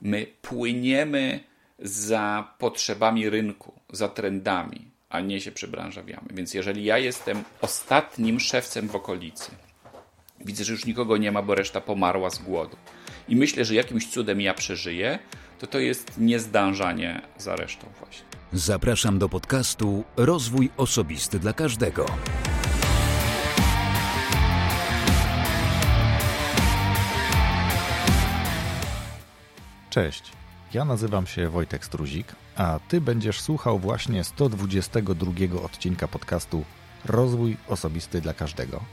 My płyniemy za potrzebami rynku, za trendami, a nie się przebranżawiamy. Więc jeżeli ja jestem ostatnim szewcem w okolicy, widzę, że już nikogo nie ma, bo reszta pomarła z głodu i myślę, że jakimś cudem ja przeżyję, to to jest niezdążanie za resztą właśnie. Zapraszam do podcastu Rozwój Osobisty dla Każdego. Cześć, ja nazywam się Wojtek Struzik, a Ty będziesz słuchał właśnie 122 odcinka podcastu Rozwój Osobisty dla Każdego,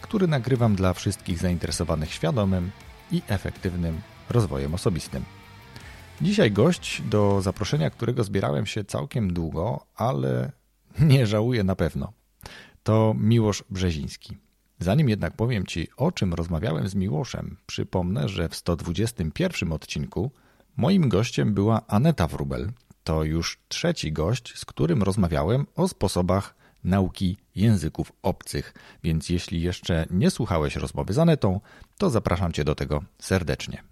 który nagrywam dla wszystkich zainteresowanych świadomym i efektywnym rozwojem osobistym. Dzisiaj gość, do zaproszenia którego zbierałem się całkiem długo, ale nie żałuję na pewno. To Miłosz Brzeziński. Zanim jednak powiem Ci, o czym rozmawiałem z Miłoszem, przypomnę, że w 121 odcinku moim gościem była Aneta Wrubel. To już trzeci gość, z którym rozmawiałem o sposobach nauki języków obcych, więc jeśli jeszcze nie słuchałeś rozmowy z Anetą, to zapraszam Cię do tego serdecznie.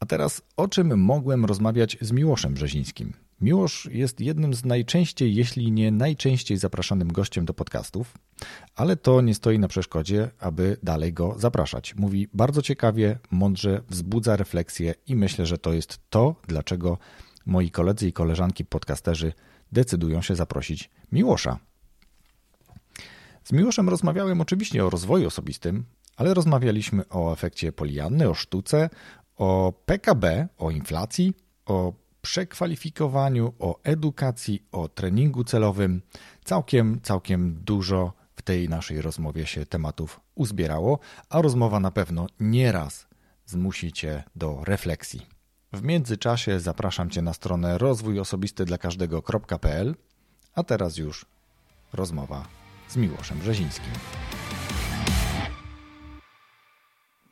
A teraz o czym mogłem rozmawiać z Miłoszem Brzezińskim? Miłosz jest jednym z najczęściej, jeśli nie najczęściej zapraszanym gościem do podcastów, ale to nie stoi na przeszkodzie, aby dalej go zapraszać. Mówi bardzo ciekawie, mądrze, wzbudza refleksję i myślę, że to jest to, dlaczego moi koledzy i koleżanki podcasterzy decydują się zaprosić Miłosza. Z Miłoszem rozmawiałem oczywiście o rozwoju osobistym, ale rozmawialiśmy o efekcie Polianny, o sztuce, o PKB, o inflacji, o przekwalifikowaniu, o edukacji, o treningu celowym. Całkiem, całkiem dużo w tej naszej rozmowie się tematów uzbierało, a rozmowa na pewno nieraz zmusi Cię do refleksji. W międzyczasie zapraszam Cię na stronę rozwój osobisty dla każdego.pl, a teraz już rozmowa z Miłoszem Brzezińskim.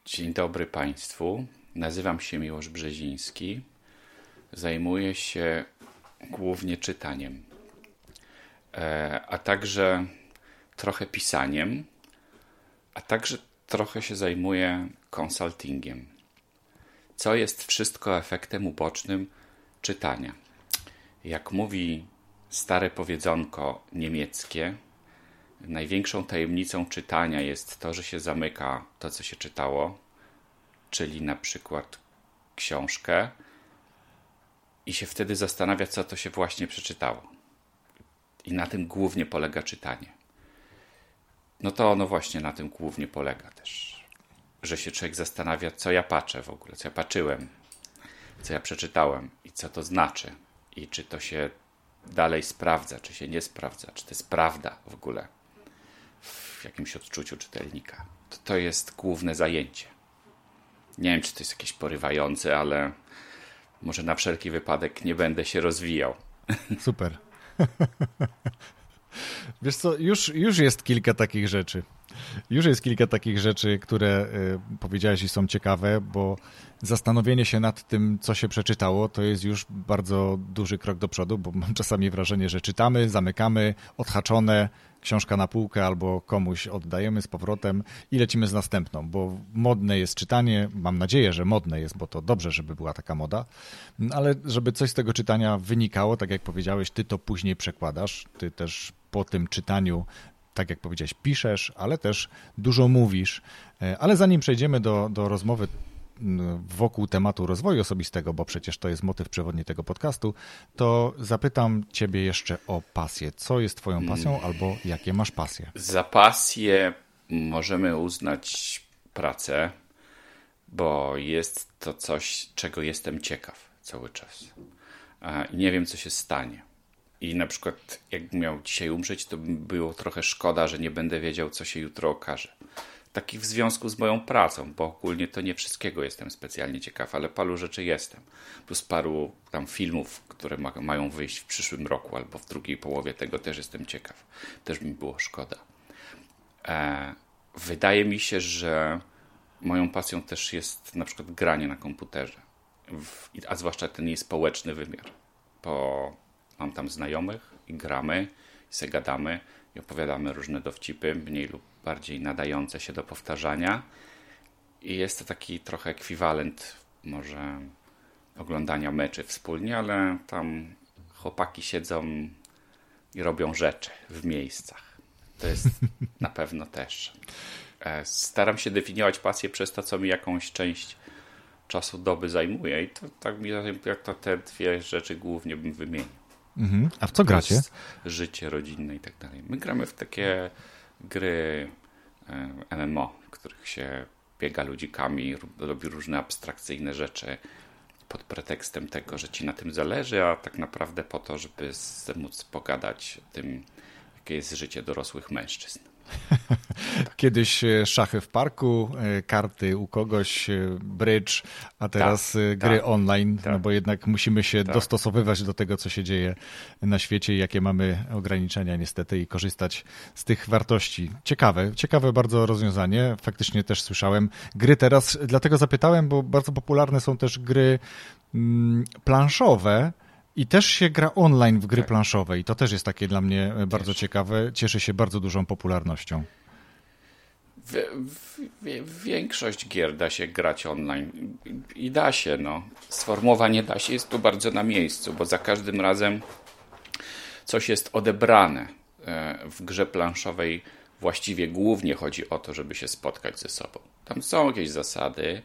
Dzień dobry Państwu. Nazywam się Miłosz Brzeziński. Zajmuję się głównie czytaniem, e, a także trochę pisaniem, a także trochę się zajmuję konsultingiem, co jest wszystko efektem ubocznym czytania. Jak mówi stare powiedzonko niemieckie, największą tajemnicą czytania jest to, że się zamyka to, co się czytało, czyli na przykład książkę, i się wtedy zastanawia, co to się właśnie przeczytało. I na tym głównie polega czytanie. No to ono właśnie na tym głównie polega też. Że się człowiek zastanawia, co ja patrzę w ogóle, co ja patrzyłem, co ja przeczytałem i co to znaczy. I czy to się dalej sprawdza, czy się nie sprawdza, czy to jest prawda w ogóle w jakimś odczuciu czytelnika. To, to jest główne zajęcie. Nie wiem, czy to jest jakieś porywające, ale może na wszelki wypadek nie będę się rozwijał. Super. Wiesz co, już, już jest kilka takich rzeczy. Już jest kilka takich rzeczy, które y, powiedziałeś i są ciekawe, bo zastanowienie się nad tym, co się przeczytało, to jest już bardzo duży krok do przodu, bo mam czasami wrażenie, że czytamy, zamykamy, odhaczone, książka na półkę albo komuś oddajemy z powrotem i lecimy z następną, bo modne jest czytanie, mam nadzieję, że modne jest, bo to dobrze, żeby była taka moda, ale żeby coś z tego czytania wynikało, tak jak powiedziałeś, ty to później przekładasz, ty też po tym czytaniu tak jak powiedziałeś, piszesz, ale też dużo mówisz. E, ale zanim przejdziemy do, do rozmowy wokół tematu rozwoju osobistego, bo przecież to jest motyw przewodni tego podcastu, to zapytam Ciebie jeszcze o pasję. Co jest Twoją pasją hmm. albo jakie masz pasje? Za pasję możemy uznać pracę, bo jest to coś, czego jestem ciekaw cały czas. I nie wiem, co się stanie. I na przykład, jakbym miał dzisiaj umrzeć, to by było trochę szkoda, że nie będę wiedział, co się jutro okaże takich w związku z moją pracą, bo ogólnie to nie wszystkiego jestem specjalnie ciekaw, ale paru rzeczy jestem. Plus paru tam filmów, które ma, mają wyjść w przyszłym roku albo w drugiej połowie tego też jestem ciekaw. Też mi było szkoda. E, wydaje mi się, że moją pasją też jest na przykład granie na komputerze, w, a zwłaszcza ten jej społeczny wymiar, bo mam tam znajomych i gramy, i se gadamy i opowiadamy różne dowcipy, mniej lub bardziej nadające się do powtarzania. I jest to taki trochę ekwiwalent może oglądania meczy wspólnie, ale tam chłopaki siedzą i robią rzeczy w miejscach. To jest na pewno też. E, staram się definiować pasję przez to, co mi jakąś część czasu doby zajmuje i to tak mi jak to te dwie rzeczy głównie bym wymienił. Mhm. A w co gracie? Życie rodzinne i tak dalej. My gramy w takie gry e, MMO, w których się biega ludzikami, robi różne abstrakcyjne rzeczy pod pretekstem tego, że ci na tym zależy, a tak naprawdę po to, żeby móc pogadać o tym, jakie jest życie dorosłych mężczyzn. Kiedyś e, szachy w parku, e, karty u kogoś, e, bridge, a teraz tak, gry tak, online, tak, no bo jednak musimy się tak. dostosowywać do tego, co się dzieje na świecie i jakie mamy ograniczenia niestety i korzystać z tych wartości. Ciekawe, ciekawe bardzo rozwiązanie. Faktycznie też słyszałem. Gry teraz, dlatego zapytałem, bo bardzo popularne są też gry mm, planszowe, i też się gra online w gry tak. planszowe i to też jest takie dla mnie e, bardzo ciekawe. Cieszy się bardzo dużą popularnością. W, w, w, większość gier da się grać online i da się, no. Sformułowanie da się jest tu bardzo na miejscu, bo za każdym razem coś jest odebrane e, w grze planszowej. Właściwie głównie chodzi o to, żeby się spotkać ze sobą. Tam są jakieś zasady,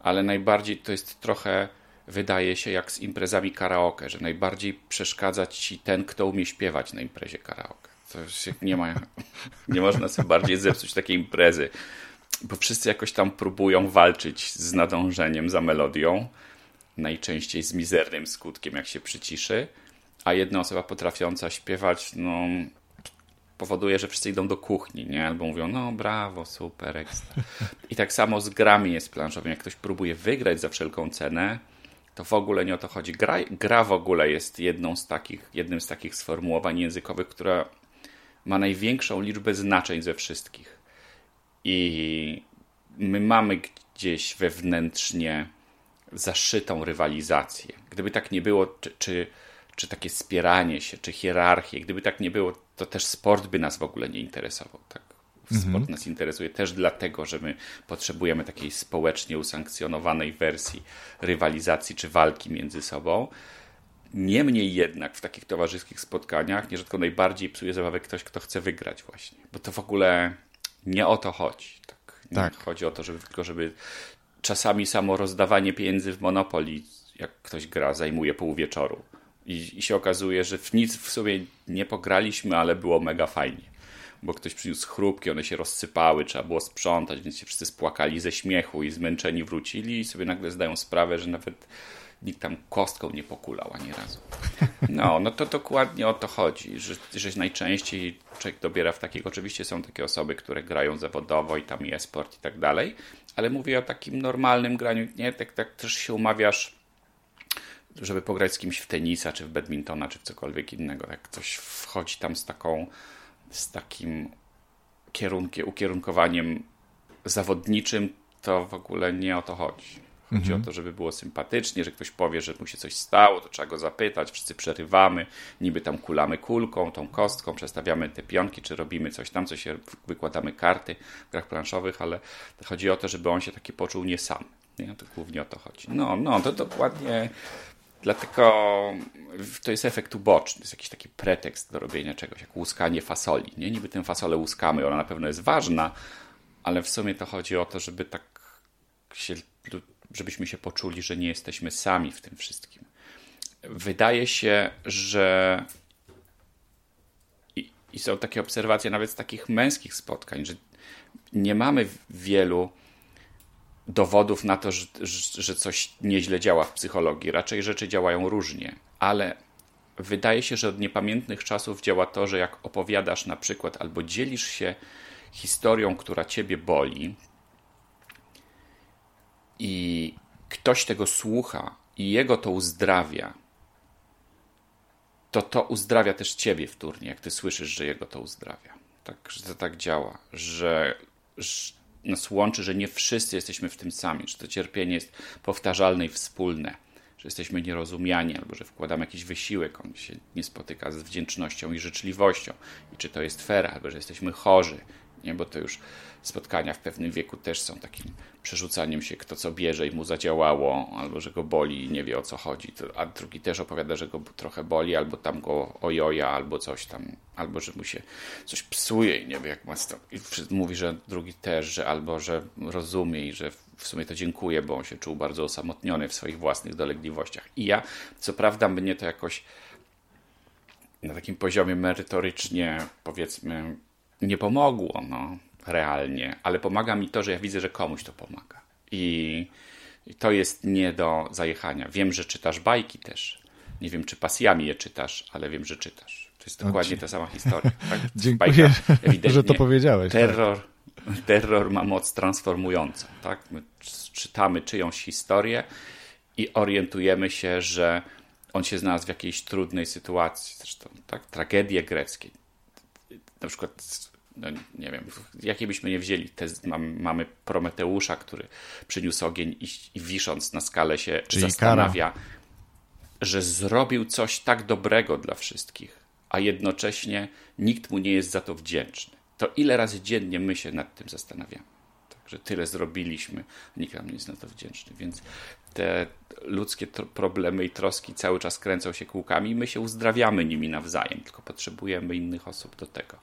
ale najbardziej to jest trochę wydaje się jak z imprezami karaoke, że najbardziej przeszkadza ci ten, kto umie śpiewać na imprezie karaoke. To nie ma, nie można sobie bardziej zepsuć takiej imprezy, bo wszyscy jakoś tam próbują walczyć z nadążeniem za melodią, najczęściej z mizernym skutkiem, jak się przyciszy, a jedna osoba potrafiąca śpiewać, no powoduje, że wszyscy idą do kuchni, nie? Albo mówią, no brawo, super, ekstra. I tak samo z grami jest planszowym. Jak ktoś próbuje wygrać za wszelką cenę, to w ogóle nie o to chodzi. Gra, gra w ogóle jest jedną z takich, jednym z takich sformułowań językowych, która ma największą liczbę znaczeń ze wszystkich. I my mamy gdzieś wewnętrznie zaszytą rywalizację. Gdyby tak nie było, czy, czy, czy takie spieranie się, czy hierarchię, gdyby tak nie było, to też sport by nas w ogóle nie interesował. Tak? Sport mhm. nas interesuje też dlatego, że my potrzebujemy takiej społecznie usankcjonowanej wersji rywalizacji czy walki między sobą. Niemniej jednak w takich towarzyskich spotkaniach nierzadko najbardziej psuje zabawę ktoś, kto chce wygrać właśnie. Bo to w ogóle nie o to chodzi. Tak? tak. Chodzi o to, żeby tylko żeby czasami samo rozdawanie pieniędzy w Monopoly, jak ktoś gra, zajmuje pół wieczoru. I, I się okazuje, że w nic w sobie nie pograliśmy, ale było mega fajnie bo ktoś przyniósł chrupki, one się rozsypały, trzeba było sprzątać, więc się wszyscy spłakali ze śmiechu i zmęczeni wrócili i sobie nagle zdają sprawę, że nawet nikt tam kostką nie pokulał ani razu. No, no to dokładnie o to chodzi, że, że najczęściej człowiek dobiera w takich, oczywiście są takie osoby, które grają zawodowo i tam jest sport i tak dalej, ale mówię o takim normalnym graniu, nie, tak, tak też się umawiasz żeby pograć z kimś w tenisa, czy w badmintona, czy w cokolwiek innego. Jak ktoś wchodzi tam z taką z takim kierunkiem, ukierunkowaniem zawodniczym, to w ogóle nie o to chodzi. Chodzi mhm. o to, żeby było sympatycznie, że ktoś powie, że mu się coś stało, to trzeba go zapytać, wszyscy przerywamy, niby tam kulamy kulką, tą kostką, przestawiamy te pionki, czy robimy coś tam, co się wykładamy karty w grach planszowych, ale chodzi o to, żeby on się taki poczuł nie sam. Nie? To głównie o to chodzi. No, no, to dokładnie Dlatego to jest efekt uboczny, to jest jakiś taki pretekst do robienia czegoś, jak łuskanie fasoli. Nie? Niby tę fasolę łuskamy, ona na pewno jest ważna, ale w sumie to chodzi o to, żeby tak się, żebyśmy się poczuli, że nie jesteśmy sami w tym wszystkim. Wydaje się, że i, i są takie obserwacje nawet z takich męskich spotkań, że nie mamy wielu dowodów na to, że, że coś nieźle działa w psychologii. Raczej rzeczy działają różnie, ale wydaje się, że od niepamiętnych czasów działa to, że jak opowiadasz na przykład albo dzielisz się historią, która ciebie boli, i ktoś tego słucha i jego to uzdrawia, to to uzdrawia też ciebie wtórnie, jak ty słyszysz, że jego to uzdrawia. Tak, że to tak działa, że, że nas łączy, że nie wszyscy jesteśmy w tym sami, że to cierpienie jest powtarzalne i wspólne, że jesteśmy nierozumiani, albo że wkładamy jakiś wysiłek, on się nie spotyka z wdzięcznością i życzliwością, i czy to jest fair, albo że jesteśmy chorzy, nie? bo to już spotkania w pewnym wieku też są takim przerzucaniem się, kto co bierze i mu zadziałało, albo że go boli i nie wie o co chodzi, a drugi też opowiada, że go trochę boli, albo tam go ojoja, albo coś tam, albo że mu się coś psuje i nie wie jak ma to. I mówi, że drugi też, że albo że rozumie i że w sumie to dziękuję, bo on się czuł bardzo osamotniony w swoich własnych dolegliwościach. I ja, co prawda, mnie to jakoś na takim poziomie merytorycznie, powiedzmy, nie pomogło, no, realnie, ale pomaga mi to, że ja widzę, że komuś to pomaga. I, i to jest nie do zajechania. Wiem, że czytasz bajki też. Nie wiem, czy pasjami je czytasz, ale wiem, że czytasz. To jest dokładnie ta sama historia. Tak? Dziękuję, Bajka, że to powiedziałeś. Tak. Terror, tak. terror ma moc transformującą. Tak? My czytamy czyjąś historię i orientujemy się, że on się znalazł w jakiejś trudnej sytuacji. Zresztą tak? tragedie greckie. Na przykład no nie wiem, jakie byśmy nie wzięli, test, mam, mamy Prometeusza, który przyniósł ogień i, i wisząc na skale się Czyli zastanawia, kara. że zrobił coś tak dobrego dla wszystkich, a jednocześnie nikt mu nie jest za to wdzięczny. To ile razy dziennie my się nad tym zastanawiamy? że tyle zrobiliśmy, nikt nam nie jest na to wdzięczny. Więc te ludzkie problemy i troski cały czas kręcą się kółkami i my się uzdrawiamy nimi nawzajem, tylko potrzebujemy innych osób do tego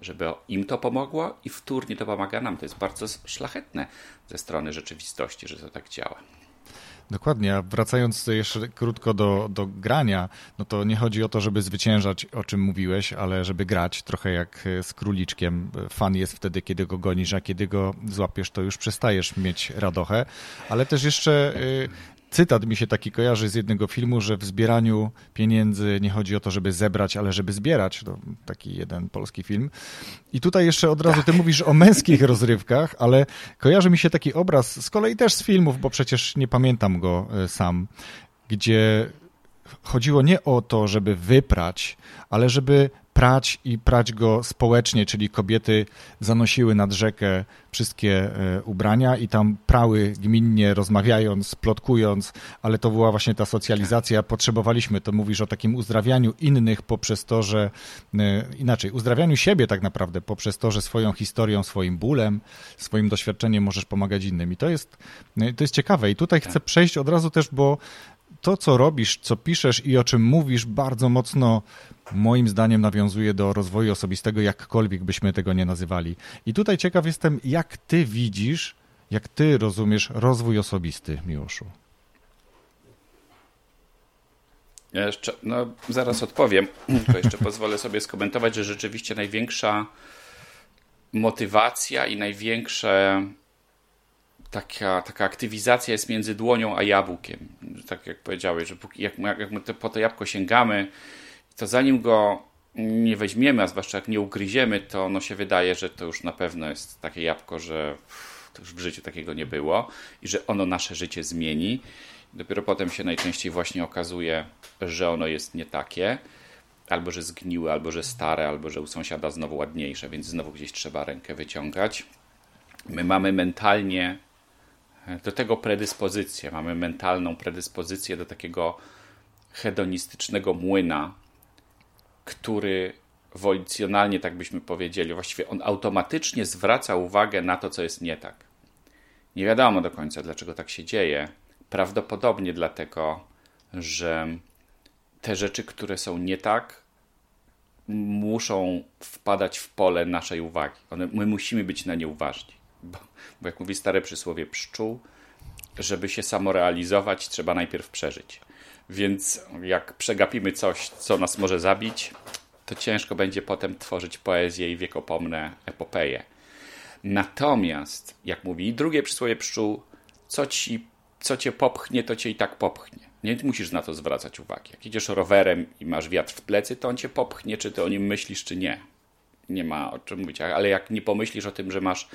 żeby im to pomogło i wtórnie to pomaga nam. To jest bardzo szlachetne ze strony rzeczywistości, że to tak działa. Dokładnie, a wracając jeszcze krótko do, do grania, no to nie chodzi o to, żeby zwyciężać, o czym mówiłeś, ale żeby grać trochę jak z króliczkiem. Fan jest wtedy, kiedy go gonisz, a kiedy go złapiesz, to już przestajesz mieć radochę. Ale też jeszcze y, cytat mi się taki kojarzy z jednego filmu, że w zbieraniu pieniędzy nie chodzi o to, żeby zebrać, ale żeby zbierać. To taki jeden polski film. I tutaj jeszcze od razu tak. ty mówisz o męskich rozrywkach, ale kojarzy mi się taki obraz z kolei też z filmów, bo przecież nie pamiętam go e, sam, gdzie chodziło nie o to, żeby wyprać, ale żeby prać i prać go społecznie, czyli kobiety zanosiły nad rzekę wszystkie e, ubrania i tam prały gminnie, rozmawiając, plotkując, ale to była właśnie ta socjalizacja. Potrzebowaliśmy, to mówisz o takim uzdrawianiu innych poprzez to, że e, inaczej, uzdrawianiu siebie tak naprawdę poprzez to, że swoją historią, swoim bólem, swoim doświadczeniem możesz pomagać innym. I to jest, e, to jest ciekawe. I tutaj chcę przejść od razu też, bo to, co robisz, co piszesz i o czym mówisz, bardzo mocno moim zdaniem nawiązuje do rozwoju osobistego, jakkolwiek byśmy tego nie nazywali. I tutaj ciekaw jestem, jak ty widzisz, jak ty rozumiesz rozwój osobisty, Miłoszu. Ja jeszcze, no zaraz odpowiem, tylko jeszcze pozwolę sobie skomentować, że rzeczywiście największa motywacja i największe taka, taka aktywizacja jest między dłonią a jabłkiem. Tak jak powiedziałeś, że jak, jak my po to jabłko sięgamy, to zanim go nie weźmiemy, a zwłaszcza jak nie ugryziemy, to ono się wydaje, że to już na pewno jest takie jabłko, że to już w życiu takiego nie było i że ono nasze życie zmieni. Dopiero potem się najczęściej właśnie okazuje, że ono jest nie takie, albo że zgniłe, albo że stare, albo że u sąsiada znowu ładniejsze, więc znowu gdzieś trzeba rękę wyciągać. My mamy mentalnie do tego predyspozycję. Mamy mentalną predyspozycję do takiego hedonistycznego młyna, który wolicjonalnie, tak byśmy powiedzieli, właściwie on automatycznie zwraca uwagę na to, co jest nie tak. Nie wiadomo do końca, dlaczego tak się dzieje. Prawdopodobnie dlatego, że te rzeczy, które są nie tak, muszą wpadać w pole naszej uwagi. One, my musimy być na nie uważni. Bo, jak mówi stare przysłowie pszczół, żeby się samorealizować, trzeba najpierw przeżyć. Więc jak przegapimy coś, co nas może zabić, to ciężko będzie potem tworzyć poezję i wiekopomne epopeje. Natomiast, jak mówi drugie przysłowie pszczół, co, ci, co cię popchnie, to cię i tak popchnie. Nie musisz na to zwracać uwagi. Jak idziesz rowerem i masz wiatr w plecy, to on cię popchnie, czy ty o nim myślisz, czy nie. Nie ma o czym mówić. Ale jak nie pomyślisz o tym, że masz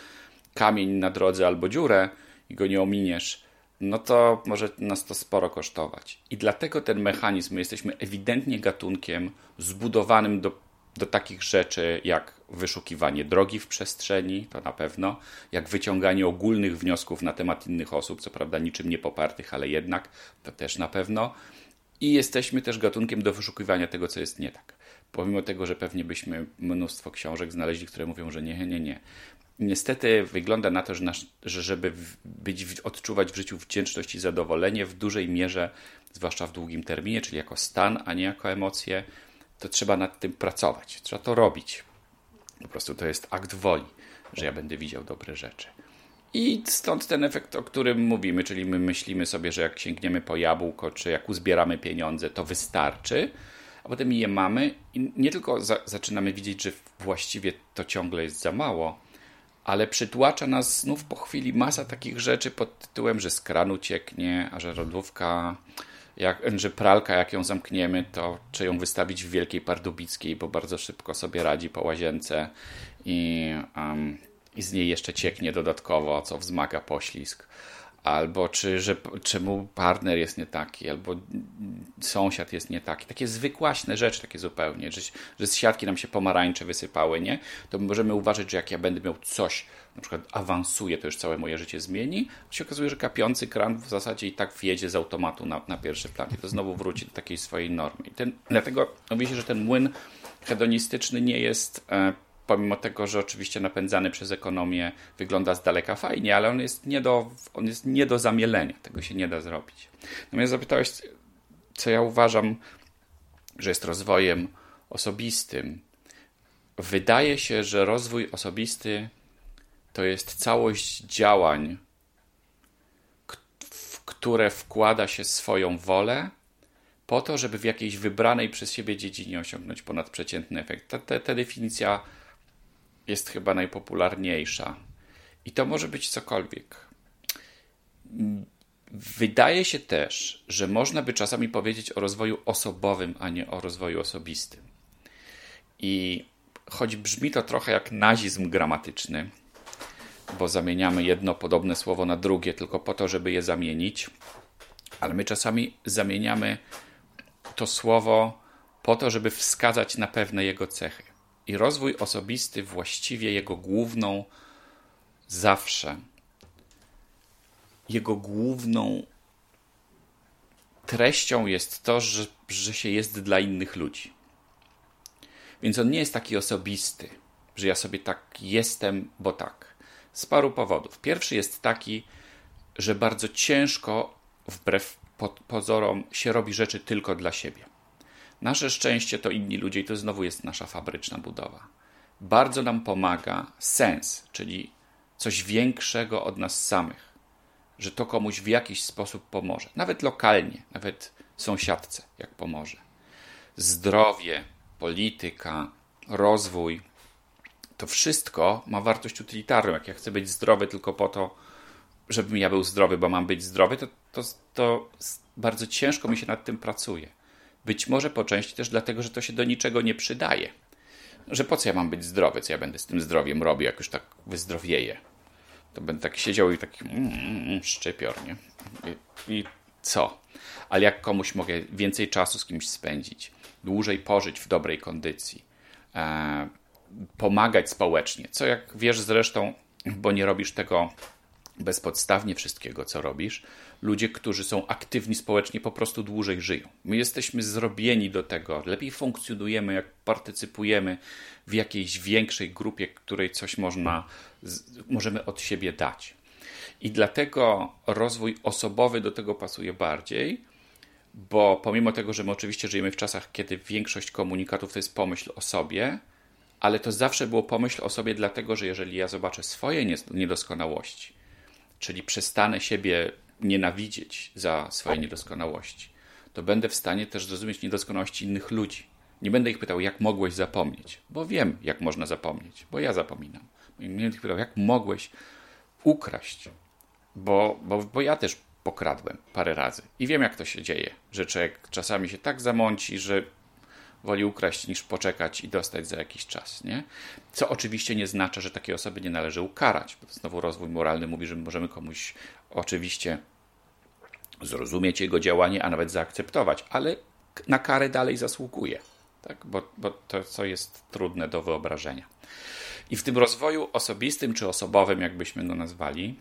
kamień na drodze albo dziurę i go nie ominiesz, no to może nas to sporo kosztować. I dlatego ten mechanizm, my jesteśmy ewidentnie gatunkiem zbudowanym do, do takich rzeczy jak wyszukiwanie drogi w przestrzeni, to na pewno, jak wyciąganie ogólnych wniosków na temat innych osób, co prawda niczym nie popartych, ale jednak to też na pewno. i jesteśmy też gatunkiem do wyszukiwania tego, co jest nie tak. Pomimo tego, że pewnie byśmy mnóstwo książek znaleźli, które mówią, że nie, nie, nie. Niestety wygląda na to, że, nasz, że żeby być, odczuwać w życiu wdzięczność i zadowolenie w dużej mierze, zwłaszcza w długim terminie, czyli jako stan, a nie jako emocje, to trzeba nad tym pracować. Trzeba to robić. Po prostu to jest akt woli, że ja będę widział dobre rzeczy. I stąd ten efekt, o którym mówimy, czyli my myślimy sobie, że jak sięgniemy po jabłko, czy jak uzbieramy pieniądze, to wystarczy, a potem je mamy i nie tylko za zaczynamy widzieć, że właściwie to ciągle jest za mało, ale przytłacza nas znów po chwili masa takich rzeczy pod tytułem, że z kranu cieknie, a że lodówka, jak, że pralka, jak ją zamkniemy, to czy ją wystawić w Wielkiej Pardubickiej, bo bardzo szybko sobie radzi po łazience i, um, i z niej jeszcze cieknie dodatkowo, co wzmaga poślizg albo czy, że, czemu partner jest nie taki, albo sąsiad jest nie taki. Takie zwykłaśne rzeczy, takie zupełnie, że, że z siatki nam się pomarańcze wysypały, nie? To możemy uważać, że jak ja będę miał coś, na przykład awansuje, to już całe moje życie zmieni, to się okazuje, że kapiący kran w zasadzie i tak wjedzie z automatu na, na pierwszy plan i to znowu wróci do takiej swojej normy. I ten, dlatego mówi się, że ten młyn hedonistyczny nie jest e, pomimo tego, że oczywiście napędzany przez ekonomię wygląda z daleka fajnie, ale on jest nie do, on jest nie do zamielenia. Tego się nie da zrobić. Natomiast zapytałeś, co ja uważam, że jest rozwojem osobistym. Wydaje się, że rozwój osobisty to jest całość działań, w które wkłada się swoją wolę, po to, żeby w jakiejś wybranej przez siebie dziedzinie osiągnąć ponadprzeciętny efekt. Ta, ta, ta definicja jest chyba najpopularniejsza. I to może być cokolwiek. Wydaje się też, że można by czasami powiedzieć o rozwoju osobowym, a nie o rozwoju osobistym. I choć brzmi to trochę jak nazizm gramatyczny, bo zamieniamy jedno podobne słowo na drugie tylko po to, żeby je zamienić, ale my czasami zamieniamy to słowo po to, żeby wskazać na pewne jego cechy i rozwój osobisty właściwie jego główną zawsze jego główną treścią jest to, że, że się jest dla innych ludzi. Więc on nie jest taki osobisty, że ja sobie tak jestem, bo tak. Z paru powodów. Pierwszy jest taki, że bardzo ciężko, wbrew pozorom, się robi rzeczy tylko dla siebie. Nasze szczęście to inni ludzie i to znowu jest nasza fabryczna budowa. Bardzo nam pomaga sens, czyli coś większego od nas samych, że to komuś w jakiś sposób pomoże, nawet lokalnie, nawet sąsiadce, jak pomoże. Zdrowie, polityka, rozwój to wszystko ma wartość utylitarną. Jak ja chcę być zdrowy tylko po to, żebym ja był zdrowy, bo mam być zdrowy, to, to, to bardzo ciężko mi się nad tym pracuje. Być może po części też dlatego, że to się do niczego nie przydaje. Że po co ja mam być zdrowy, co ja będę z tym zdrowiem robił, jak już tak wyzdrowieję. To będę tak siedział i taki mm, mm, mm? I, I co? Ale jak komuś mogę więcej czasu z kimś spędzić, dłużej pożyć w dobrej kondycji, e, pomagać społecznie, co jak wiesz zresztą, bo nie robisz tego bezpodstawnie wszystkiego, co robisz, ludzie, którzy są aktywni społecznie, po prostu dłużej żyją. My jesteśmy zrobieni do tego, lepiej funkcjonujemy, jak partycypujemy w jakiejś większej grupie, której coś można, możemy od siebie dać. I dlatego rozwój osobowy do tego pasuje bardziej, bo pomimo tego, że my oczywiście żyjemy w czasach, kiedy większość komunikatów to jest pomyśl o sobie, ale to zawsze było pomyśl o sobie, dlatego że jeżeli ja zobaczę swoje niedoskonałości, czyli przestanę siebie nienawidzieć za swoje niedoskonałości, to będę w stanie też zrozumieć niedoskonałości innych ludzi. Nie będę ich pytał, jak mogłeś zapomnieć, bo wiem, jak można zapomnieć, bo ja zapominam. Nie będę ich pytał, jak mogłeś ukraść, bo, bo, bo ja też pokradłem parę razy i wiem, jak to się dzieje, że człowiek czasami się tak zamąci, że woli ukraść niż poczekać i dostać za jakiś czas. Nie? Co oczywiście nie znaczy, że takiej osoby nie należy ukarać. Bo znowu rozwój moralny mówi, że możemy komuś oczywiście zrozumieć jego działanie, a nawet zaakceptować, ale na karę dalej zasługuje, tak? bo, bo to, co jest trudne do wyobrażenia. I w tym rozwoju osobistym czy osobowym, jakbyśmy go nazwali,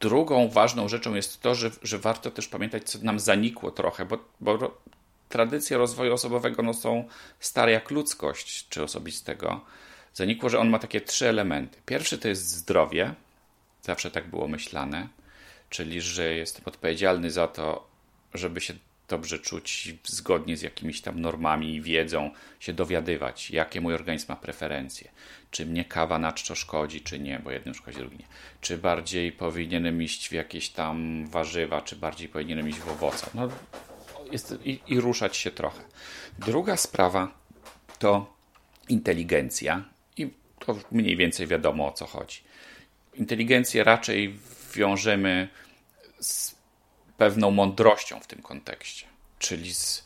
drugą ważną rzeczą jest to, że, że warto też pamiętać, co nam zanikło trochę, bo, bo tradycje rozwoju osobowego no, są stare jak ludzkość, czy osobistego. Zanikło, że on ma takie trzy elementy. Pierwszy to jest zdrowie, zawsze tak było myślane, czyli że jestem odpowiedzialny za to, żeby się dobrze czuć zgodnie z jakimiś tam normami i wiedzą, się dowiadywać, jakie mój organizm ma preferencje. Czy mnie kawa na czczo szkodzi, czy nie, bo jednym szkodzi, drugim nie. Czy bardziej powinienem iść w jakieś tam warzywa, czy bardziej powinienem iść w owoce. No, jest, i, i ruszać się trochę. Druga sprawa to inteligencja i to mniej więcej wiadomo o co chodzi. Inteligencję raczej wiążemy z pewną mądrością w tym kontekście, czyli z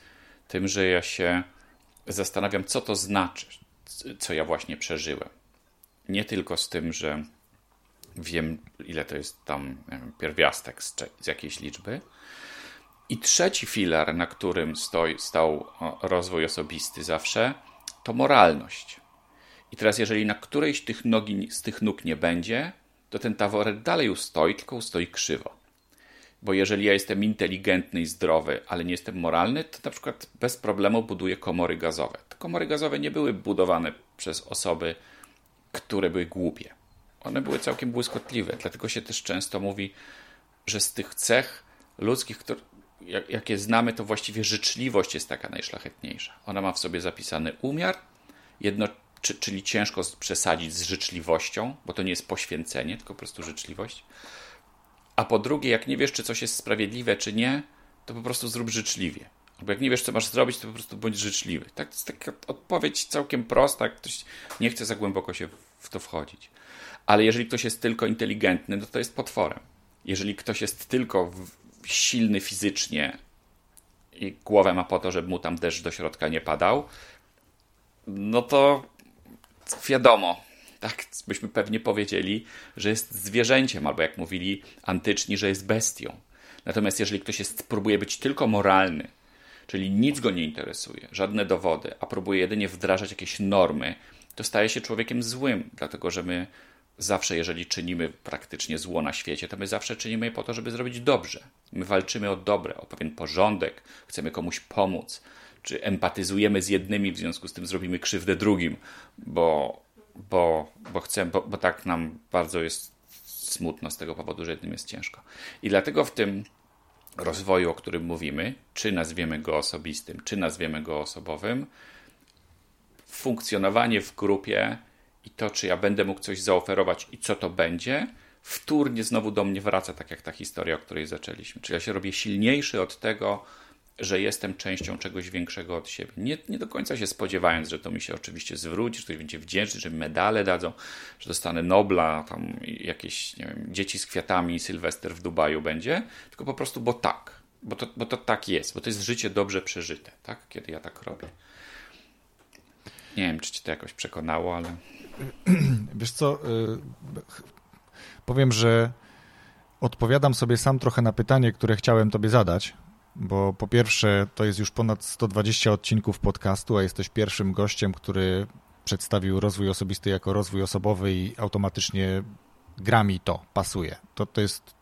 tym, że ja się zastanawiam, co to znaczy, co ja właśnie przeżyłem. Nie tylko z tym, że wiem, ile to jest tam wiem, pierwiastek z, z jakiejś liczby. I trzeci filar, na którym stoi, stał rozwój osobisty zawsze, to moralność. I teraz, jeżeli na którejś tych nogi, z tych nóg nie będzie, to ten taworet dalej ustoi, tylko ustoi krzywo. Bo jeżeli ja jestem inteligentny i zdrowy, ale nie jestem moralny, to na przykład bez problemu buduję komory gazowe. Te komory gazowe nie były budowane przez osoby, które były głupie. One były całkiem błyskotliwe, dlatego się też często mówi, że z tych cech ludzkich, które, jakie znamy, to właściwie życzliwość jest taka najszlachetniejsza. Ona ma w sobie zapisany umiar, jedno, czyli ciężko przesadzić z życzliwością, bo to nie jest poświęcenie, tylko po prostu życzliwość a po drugie, jak nie wiesz, czy coś jest sprawiedliwe, czy nie, to po prostu zrób życzliwie. Albo jak nie wiesz, co masz zrobić, to po prostu bądź życzliwy. Tak, to jest taka odpowiedź całkiem prosta, ktoś nie chce za głęboko się w to wchodzić. Ale jeżeli ktoś jest tylko inteligentny, no to jest potworem. Jeżeli ktoś jest tylko silny fizycznie i głowę ma po to, żeby mu tam deszcz do środka nie padał, no to wiadomo, tak byśmy pewnie powiedzieli, że jest zwierzęciem, albo jak mówili antyczni, że jest bestią. Natomiast jeżeli ktoś jest, próbuje być tylko moralny, czyli nic go nie interesuje, żadne dowody, a próbuje jedynie wdrażać jakieś normy, to staje się człowiekiem złym, dlatego że my zawsze, jeżeli czynimy praktycznie zło na świecie, to my zawsze czynimy je po to, żeby zrobić dobrze. My walczymy o dobre, o pewien porządek, chcemy komuś pomóc, czy empatyzujemy z jednymi, w związku z tym zrobimy krzywdę drugim, bo bo, bo chcę, bo, bo tak nam bardzo jest smutno z tego powodu, że jednym jest ciężko. I dlatego w tym rozwoju, o którym mówimy, czy nazwiemy go osobistym, czy nazwiemy go osobowym, funkcjonowanie w grupie i to, czy ja będę mógł coś zaoferować i co to będzie, wtórnie znowu do mnie wraca, tak jak ta historia, o której zaczęliśmy. Czyli ja się robię silniejszy od tego, że jestem częścią czegoś większego od siebie. Nie, nie do końca się spodziewając, że to mi się oczywiście zwróci, że ktoś będzie wdzięczny, że mi medale dadzą, że dostanę Nobla, tam jakieś nie wiem, dzieci z kwiatami, Sylwester w Dubaju będzie, tylko po prostu, bo tak. Bo to, bo to tak jest, bo to jest życie dobrze przeżyte, tak? kiedy ja tak robię. Nie wiem, czy ci to jakoś przekonało, ale. Wiesz co? Y, powiem, że odpowiadam sobie sam trochę na pytanie, które chciałem Tobie zadać, bo po pierwsze to jest już ponad 120 odcinków podcastu, a jesteś pierwszym gościem, który przedstawił rozwój osobisty jako rozwój osobowy i automatycznie gra mi to, pasuje. To, to jest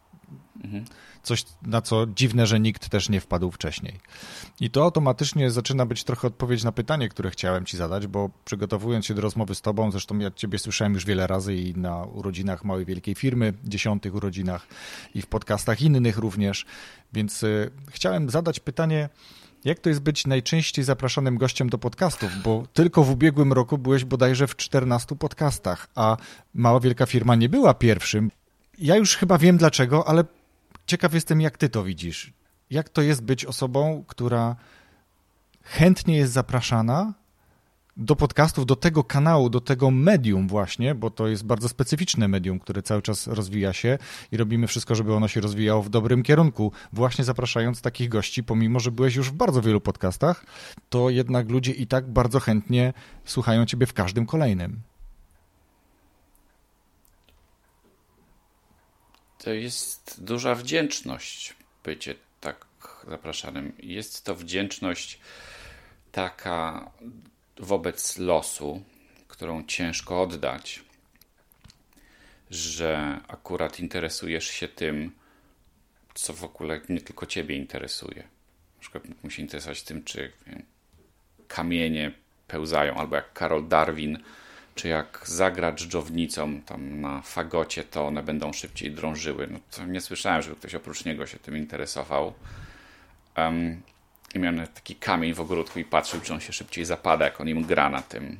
mhm. coś, na co dziwne, że nikt też nie wpadł wcześniej. I to automatycznie zaczyna być trochę odpowiedź na pytanie, które chciałem ci zadać, bo przygotowując się do rozmowy z tobą, zresztą ja ciebie słyszałem już wiele razy i na urodzinach małej wielkiej firmy, dziesiątych urodzinach i w podcastach innych również, więc y, chciałem zadać pytanie, jak to jest być najczęściej zapraszanym gościem do podcastów? Bo tylko w ubiegłym roku byłeś bodajże w 14 podcastach, a Mała Wielka Firma nie była pierwszym. Ja już chyba wiem dlaczego, ale ciekaw jestem, jak ty to widzisz. Jak to jest być osobą, która chętnie jest zapraszana, do podcastów, do tego kanału, do tego medium właśnie, bo to jest bardzo specyficzne medium, które cały czas rozwija się i robimy wszystko, żeby ono się rozwijało w dobrym kierunku, właśnie zapraszając takich gości, pomimo, że byłeś już w bardzo wielu podcastach, to jednak ludzie i tak bardzo chętnie słuchają ciebie w każdym kolejnym. To jest duża wdzięczność bycie tak zapraszanym. Jest to wdzięczność taka wobec losu, którą ciężko oddać. że akurat interesujesz się tym, co w ogóle nie tylko ciebie interesuje. Na przykład mógłbym się interesować tym, czy wiem, kamienie pełzają, albo jak Karol Darwin, czy jak zagra dżdżownicą tam na fagocie, to one będą szybciej drążyły. No to nie słyszałem, żeby ktoś oprócz niego się tym interesował. Um, I miał taki kamień w ogródku i patrzył, czy on się szybciej zapada, jak on im gra na tym.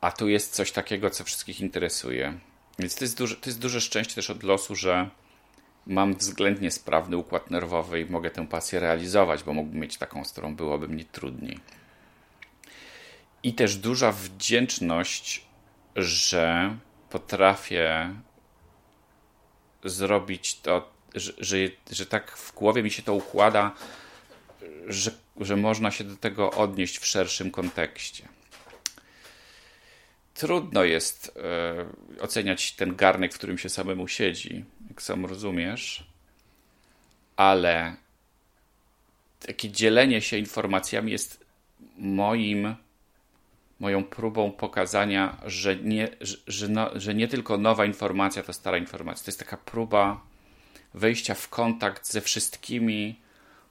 A tu jest coś takiego, co wszystkich interesuje. Więc to jest, duże, to jest duże szczęście też od losu, że mam względnie sprawny układ nerwowy i mogę tę pasję realizować, bo mógłbym mieć taką, z którą byłoby mi trudniej. I też duża wdzięczność, że potrafię zrobić to, że, że, że tak w głowie mi się to układa, że, że można się do tego odnieść w szerszym kontekście. Trudno jest e, oceniać ten garnek, w którym się samemu siedzi, jak sam rozumiesz, ale takie dzielenie się informacjami jest moim moją próbą pokazania, że nie, że, że, no, że nie tylko nowa informacja to stara informacja. To jest taka próba wejścia w kontakt ze wszystkimi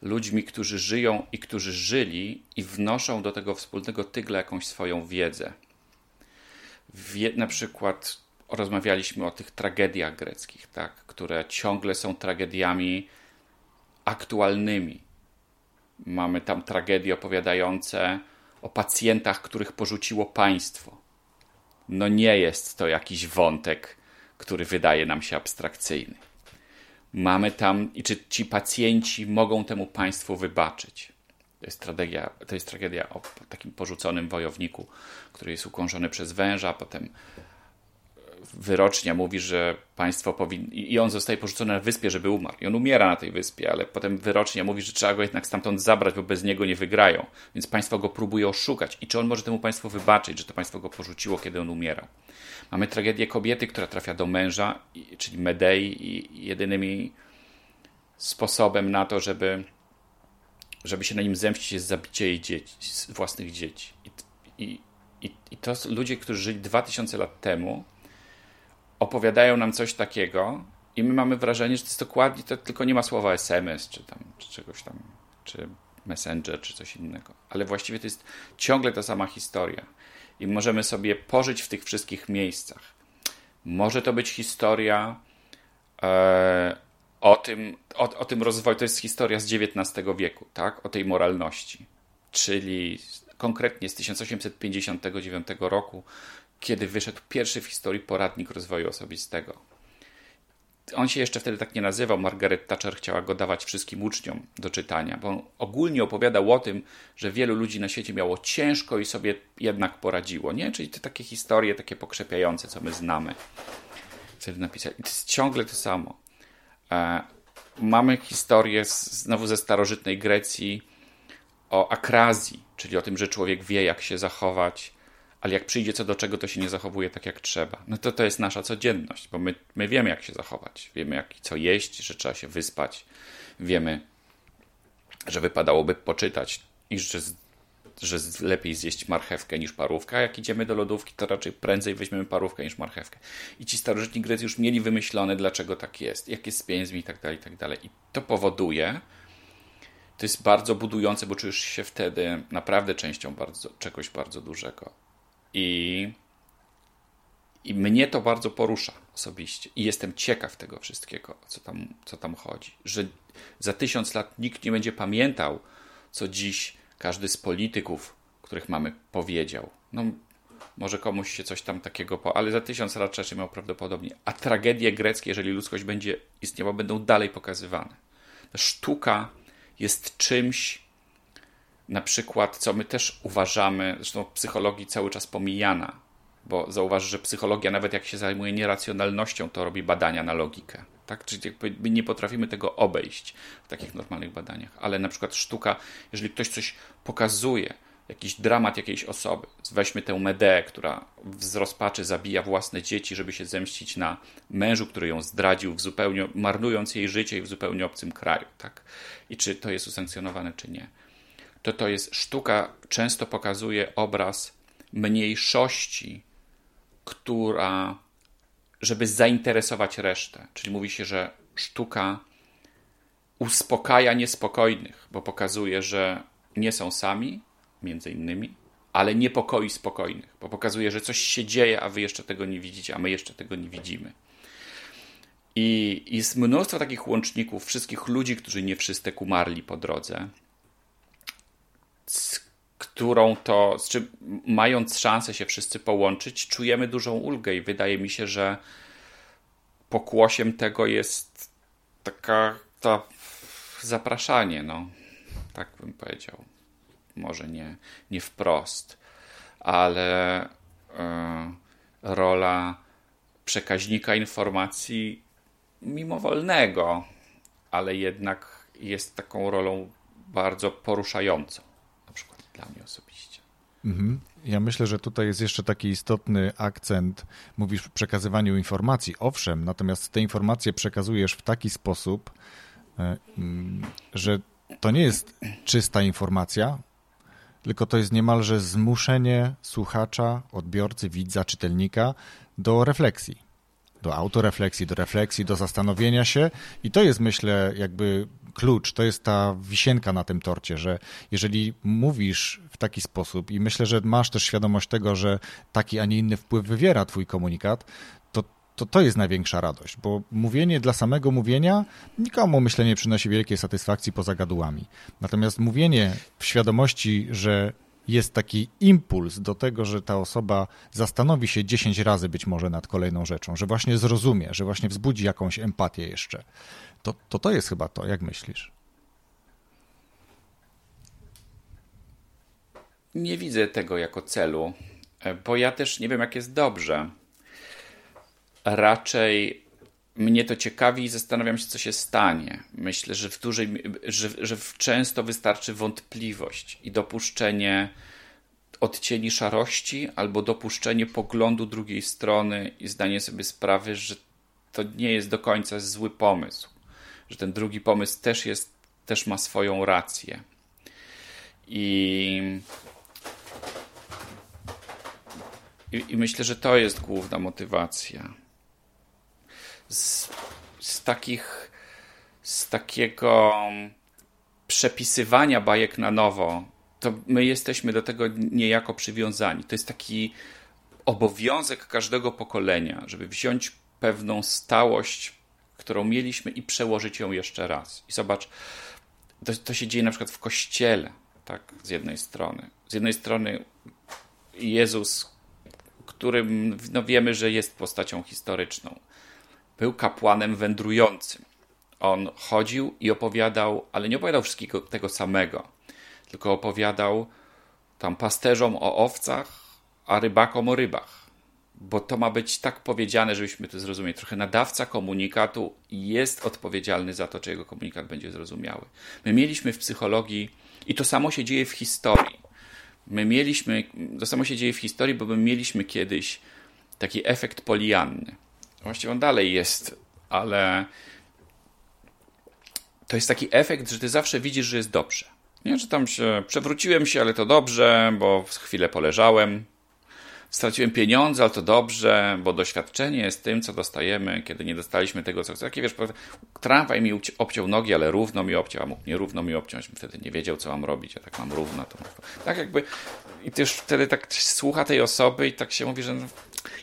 ludźmi, którzy żyją i którzy żyli i wnoszą do tego wspólnego tygla jakąś swoją wiedzę. Wie, na przykład rozmawialiśmy o tych tragediach greckich, tak, które ciągle są tragediami aktualnymi. Mamy tam tragedie opowiadające o pacjentach, których porzuciło państwo. No nie jest to jakiś wątek, który wydaje nam się abstrakcyjny. Mamy tam, i czy ci pacjenci mogą temu państwu wybaczyć? To jest, tragedia, to jest tragedia o takim porzuconym wojowniku, który jest ukąszony przez węża, potem wyrocznia mówi, że państwo powinno. I on zostaje porzucony na wyspie, żeby umarł. I on umiera na tej wyspie, ale potem wyrocznia mówi, że trzeba go jednak stamtąd zabrać, bo bez niego nie wygrają. Więc państwo go próbuje oszukać. I czy on może temu państwu wybaczyć, że to państwo go porzuciło, kiedy on umierał? Mamy tragedię kobiety, która trafia do męża, czyli Medei, i jedynym sposobem na to, żeby, żeby się na nim zemścić, jest zabicie jej dzieci, własnych dzieci. I, i, i, to ludzie, którzy żyli 2000 lat temu opowiadają nam coś takiego i my mamy wrażenie, że to jest dokładnie, to tylko nie ma słowa SMS, czy tam, czy czegoś tam, czy Messenger, czy coś innego. Ale właściwie to jest ciągle ta sama historia. I możemy sobie pożyć w tych wszystkich miejscach. Może to być historia e, o, tym, o, o tym rozwoju, to jest historia z XIX wieku, tak? o tej moralności. Czyli konkretnie z 1859 roku kiedy wyszedł pierwszy w historii poradnik rozwoju osobistego. On się jeszcze wtedy tak nie nazywał. Margaret Thatcher chciała go dawać wszystkim uczniom do czytania, bo on ogólnie opowiadał o tym, że wielu ludzi na świecie miało ciężko i sobie jednak poradziło. Nie? Czyli te takie historie, takie pokrzepiające, co my znamy. Wtedy napisać. I to jest ciągle to samo. E, mamy historię z, znowu ze starożytnej Grecji o akrazji, czyli o tym, że człowiek wie, jak się zachować ale jak przyjdzie co do czego, to się nie zachowuje tak jak trzeba. No to to jest nasza codzienność, bo my, my wiemy, jak się zachować. Wiemy, jak co jeść, że trzeba się wyspać. Wiemy, że wypadałoby poczytać i że, że lepiej zjeść marchewkę niż parówkę. A jak idziemy do lodówki, to raczej prędzej weźmiemy parówkę niż marchewkę. I ci starożytni Grecy już mieli wymyślone, dlaczego tak jest, jak jest z pieniędzmi i tak dalej, i tak dalej. I to powoduje, to jest bardzo budujące, bo czujesz się wtedy naprawdę częścią bardzo, czegoś bardzo dużego. I, I mnie to bardzo porusza osobiście. I jestem ciekaw tego wszystkiego, co tam, co tam chodzi. Że za tysiąc lat nikt nie będzie pamiętał, co dziś każdy z polityków, których mamy, powiedział. No, może komuś się coś tam takiego po, ale za tysiąc lat rzeczy miał prawdopodobnie. A tragedie greckie, jeżeli ludzkość będzie istniała, będą dalej pokazywane. Sztuka jest czymś, na przykład, co my też uważamy, zresztą psychologii cały czas pomijana, bo zauważ, że psychologia, nawet jak się zajmuje nieracjonalnością, to robi badania na logikę. Tak? Czyli jakby nie potrafimy tego obejść w takich normalnych badaniach. Ale na przykład sztuka, jeżeli ktoś coś pokazuje, jakiś dramat jakiejś osoby, weźmy tę Medeę, która z rozpaczy zabija własne dzieci, żeby się zemścić na mężu, który ją zdradził, w zupełnie, marnując jej życie i w zupełnie obcym kraju. Tak? I czy to jest usankcjonowane, czy nie to to jest sztuka, często pokazuje obraz mniejszości, która żeby zainteresować resztę. Czyli mówi się, że sztuka uspokaja niespokojnych, bo pokazuje, że nie są sami, między innymi, ale niepokoi spokojnych, bo pokazuje, że coś się dzieje, a wy jeszcze tego nie widzicie, a my jeszcze tego nie widzimy. I jest mnóstwo takich łączników, wszystkich ludzi, którzy nie wszyscy umarli po drodze, którą to, z czym mając szansę się wszyscy połączyć, czujemy dużą ulgę i wydaje mi się, że pokłosiem tego jest taka to zapraszanie, no. Tak bym powiedział. Może nie, nie wprost, ale y, rola przekaźnika informacji mimowolnego, ale jednak jest taką rolą bardzo poruszającą, osobiście. Mhm. Ja myślę, że tutaj jest jeszcze taki istotny akcent. Mówisz o przekazywaniu informacji, owszem, natomiast te informacje przekazujesz w taki sposób, e, mm, że to nie jest czysta informacja, tylko to jest niemalże zmuszenie słuchacza, odbiorcy, widza, czytelnika do refleksji do autorefleksji, do refleksji, do zastanowienia się i to jest myślę jakby klucz, to jest ta wisienka na tym torcie, że jeżeli mówisz w taki sposób i myślę, że masz też świadomość tego, że taki, a nie inny wpływ wywiera twój komunikat, to to, to jest największa radość, bo mówienie dla samego mówienia nikomu, myślę, nie przynosi wielkiej satysfakcji poza gadułami. Natomiast mówienie w świadomości, że jest taki impuls do tego, że ta osoba zastanowi się 10 razy być może nad kolejną rzeczą, że właśnie zrozumie, że właśnie wzbudzi jakąś empatię jeszcze. To to, to jest chyba to, jak myślisz? Nie widzę tego jako celu, bo ja też nie wiem, jak jest dobrze. Raczej mnie to ciekawi i zastanawiam się, co się stanie. Myślę, że w dużej, że, że często wystarczy wątpliwość i dopuszczenie odcieni szarości albo dopuszczenie poglądu drugiej strony i zdanie sobie sprawy, że to nie jest do końca zły pomysł, że ten drugi pomysł też jest, też ma swoją rację. I, i, i myślę, że to jest główna motywacja z, z takich, z takiego przepisywania bajek na nowo, to my jesteśmy do tego niejako przywiązani. To jest taki obowiązek każdego pokolenia, żeby wziąć pewną stałość, którą mieliśmy i przełożyć ją jeszcze raz. I zobacz, to, to się dzieje na przykład w kościele, tak, z jednej strony. Z jednej strony Jezus, którym no, wiemy, że jest postacią historyczną był kapłanem wędrującym. On chodził i opowiadał, ale nie opowiadał wszystkiego tego samego, tylko opowiadał tam pasterzom o owcach, a rybakom o rybach. Bo to ma być tak powiedziane, żebyśmy to zrozumieli. Trochę nadawca komunikatu jest odpowiedzialny za to, czy jego komunikat będzie zrozumiały. My mieliśmy w psychologii, i to samo się dzieje w historii. My mieliśmy, to samo się dzieje w historii, bo my mieliśmy kiedyś taki efekt polianny. Właściwie on dalej jest, ale to jest taki efekt, że ty zawsze widzisz, że jest dobrze. Nie, że tam się przewróciłem się, ale to dobrze, bo chwilę poleżałem. Straciłem pieniądze, ale to dobrze, bo doświadczenie jest tym, co dostajemy, kiedy nie dostaliśmy tego, co chcemy. Takie wiesz, tramwaj mi obciął nogi, ale równo mi obciął, a mógł nie równo mi obciąć. Wtedy nie wiedział, co mam robić, a tak mam równo. To... Tak jakby i też wtedy tak słucha tej osoby i tak się mówi, że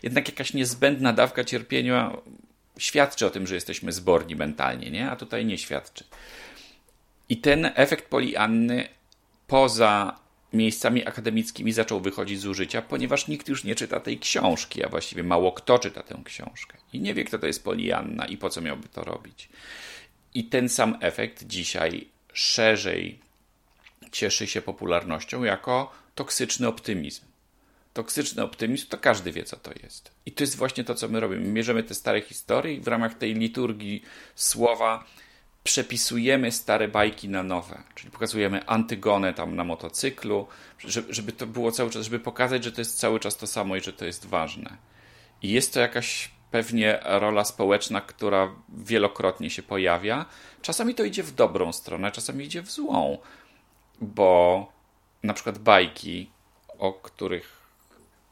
jednak jakaś niezbędna dawka cierpienia świadczy o tym, że jesteśmy zborni mentalnie, nie? a tutaj nie świadczy. I ten efekt polianny poza miejscami akademickimi zaczął wychodzić z użycia, ponieważ nikt już nie czyta tej książki, a właściwie mało kto czyta tę książkę. I nie wie, kto to jest Polianna i po co miałby to robić. I ten sam efekt dzisiaj szerzej cieszy się popularnością jako toksyczny optymizm. Toksyczny optymizm to każdy wie, co to jest. I to jest właśnie to, co my robimy. Mierzymy te stare historie i w ramach tej liturgii słowa przepisujemy stare bajki na nowe, czyli pokazujemy Antygonę tam na motocyklu, żeby to było cały czas, żeby pokazać, że to jest cały czas to samo i że to jest ważne. I jest to jakaś pewnie rola społeczna, która wielokrotnie się pojawia. Czasami to idzie w dobrą stronę, czasami idzie w złą, bo na przykład bajki, o których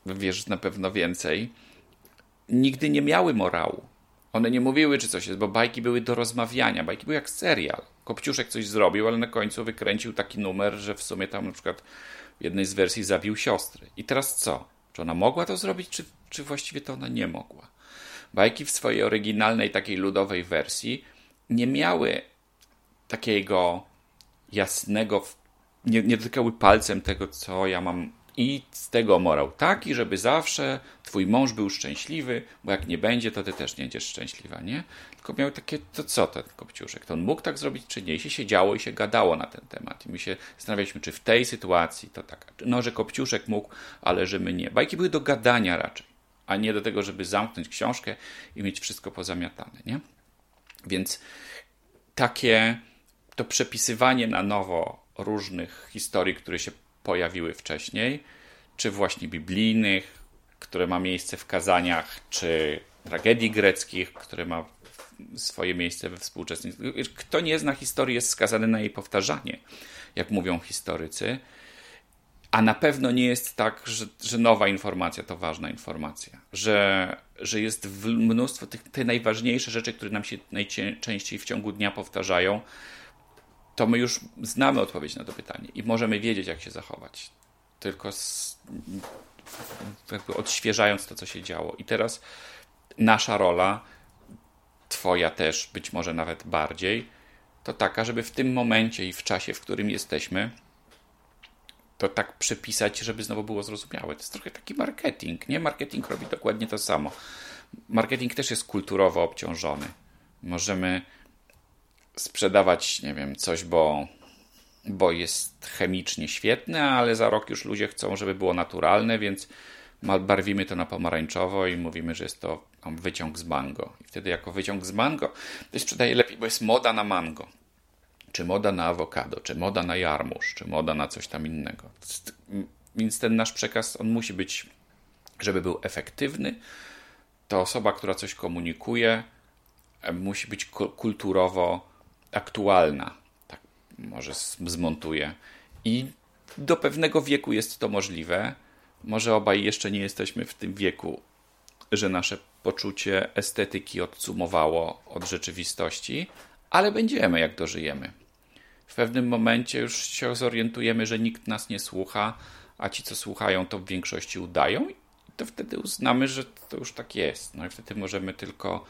wiesz na pewno więcej, nigdy nie miały morału. One nie mówiły, czy coś jest, bo bajki były do rozmawiania. Bajki były jak serial. Kopciuszek coś zrobił, ale na końcu wykręcił taki numer, że w sumie tam na przykład w jednej z wersji zabił siostrę. I teraz co? Czy ona mogła to zrobić, czy, czy właściwie to ona nie mogła? Bajki w swojej oryginalnej, takiej ludowej wersji nie miały takiego jasnego, nie, nie dotykały palcem tego, co ja mam i z tego morał taki, żeby zawsze twój mąż był szczęśliwy, bo jak nie będzie, to ty też nie będziesz szczęśliwa, nie? Tylko miał takie, to co ten kopciuszek? To on mógł tak zrobić, czy nie? I się siedziało i się gadało na ten temat. I my się zastanawialiśmy, czy w tej sytuacji to tak. No, że kopciuszek mógł, ale że my nie. Bajki były do gadania raczej, a nie do tego, żeby zamknąć książkę i mieć wszystko pozamiatane, nie? Więc takie to przepisywanie na nowo różnych historii, które się pojawiły wcześniej, czy właśnie biblijnych, które ma miejsce w kazaniach, czy tragedii greckich, które ma swoje miejsce we współczesnych. Kto nie zna historii, jest skazany na jej powtarzanie, jak mówią historycy. A na pewno nie jest tak, że, że nowa informacja to ważna informacja, że, że jest mnóstwo tych te najważniejsze rzeczy, które nam się najczęściej w ciągu dnia powtarzają, to my już znamy odpowiedź na to pytanie i możemy wiedzieć, jak się zachować. Tylko z, odświeżając to, co się działo. I teraz nasza rola, Twoja też, być może nawet bardziej, to taka, żeby w tym momencie i w czasie, w którym jesteśmy, to tak przepisać, żeby znowu było zrozumiałe. To jest trochę taki marketing, nie? Marketing robi dokładnie to samo. Marketing też jest kulturowo obciążony. Możemy sprzedawać, nie wiem, coś, bo, bo jest chemicznie świetne, ale za rok już ludzie chcą, żeby było naturalne, więc barwimy to na pomarańczowo i mówimy, że jest to wyciąg z mango. I wtedy jako wyciąg z mango to sprzedaje lepiej, bo jest moda na mango. Czy moda na awokado, czy moda na jarmuż, czy moda na coś tam innego. Więc ten nasz przekaz, on musi być, żeby był efektywny, to osoba, która coś komunikuje, musi być kulturowo aktualna. Tak, może zmontuję. I do pewnego wieku jest to możliwe. Może obaj jeszcze nie jesteśmy w tym wieku, że nasze poczucie estetyki odsumowało od rzeczywistości, ale będziemy, jak dożyjemy. W pewnym momencie już się zorientujemy, że nikt nas nie słucha, a ci, co słuchają, to w większości udają, i to wtedy uznamy, że to już tak jest. No i wtedy możemy tylko,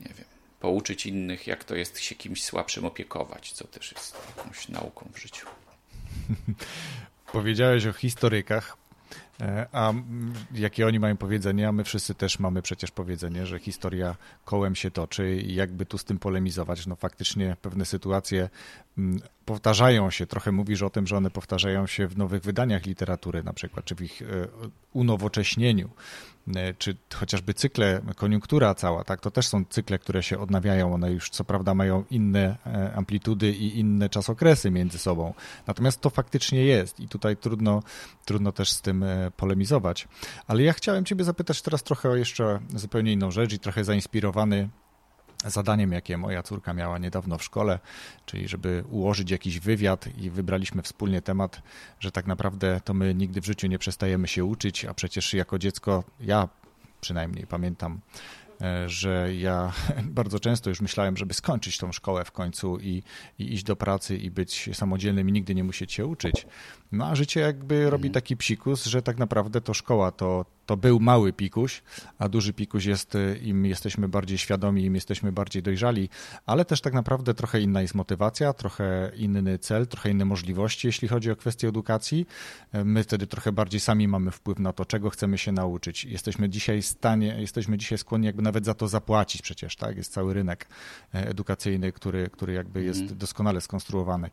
nie wiem, pouczyć innych, jak to jest się kimś słabszym opiekować, co też jest jakąś nauką w życiu. Powiedziałeś o historykach, e, a jakie oni mają powiedzenie, a my wszyscy też mamy przecież powiedzenie, że historia kołem się toczy i jakby tu z tym polemizować, no faktycznie pewne sytuacje powtarzają się. Trochę mówisz o tym, że one powtarzają się w nowych wydaniach literatury na przykład, czy w ich e, unowocześnieniu. E, czy chociażby cykle, koniunktura cała, tak, to też są cykle, które się odnawiają. One już co prawda mają inne e, amplitudy i inne czasokresy między sobą. Natomiast to faktycznie jest i tutaj trudno, trudno też z tym polemizować. Ale ja chciałem Ciebie zapytać teraz trochę o jeszcze zupełnie inną rzecz i trochę zainspirowany zadaniem, jakie moja córka miała niedawno w szkole, czyli żeby ułożyć jakiś wywiad i wybraliśmy wspólnie temat, że tak naprawdę to my nigdy w życiu nie przestajemy się uczyć, a przecież jako dziecko ja przynajmniej pamiętam E, że ja bardzo często już myślałem, żeby skończyć tą szkołę w końcu i, i iść do pracy i być samodzielnym i nigdy nie musieć się uczyć. No a życie jakby robi mhm. taki psikus, że tak naprawdę to szkoła to, to był mały pikuś, a duży pikuś jest, e, im jesteśmy bardziej świadomi, im jesteśmy bardziej dojrzali, ale też tak naprawdę trochę inna jest motywacja, trochę inny cel, trochę inne możliwości, jeśli chodzi o kwestię edukacji. E, my wtedy trochę bardziej sami mamy wpływ na to, czego chcemy się nauczyć. Jesteśmy dzisiaj w stanie, jesteśmy dzisiaj skłonni jakby nawet za to zapłacić przecież, tak? Jest cały rynek e, edukacyjny, który, który jakby jest mm. doskonale skonstruowany.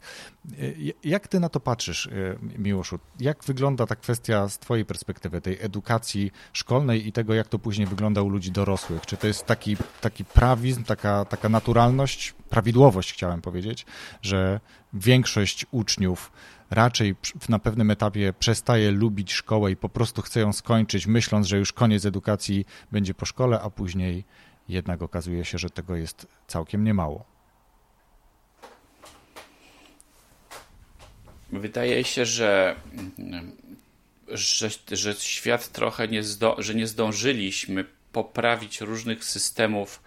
E, jak ty na to patrzysz, Miłoszu? Jak wygląda ta kwestia z twojej perspektywy, tej edukacji szkolnej i tego, jak to później wygląda u ludzi dorosłych? Czy to jest taki, taki prawizm, taka, taka naturalność, prawidłowość chciałem powiedzieć, że większość uczniów raczej na pewnym etapie przestaje lubić szkołę i po prostu chce ją skończyć, myśląc, że już koniec edukacji będzie po szkole, a później jednak okazuje się, że tego jest całkiem niemało. Wydaje się, że, że, że świat trochę nie, zdo, że nie zdążyliśmy poprawić różnych systemów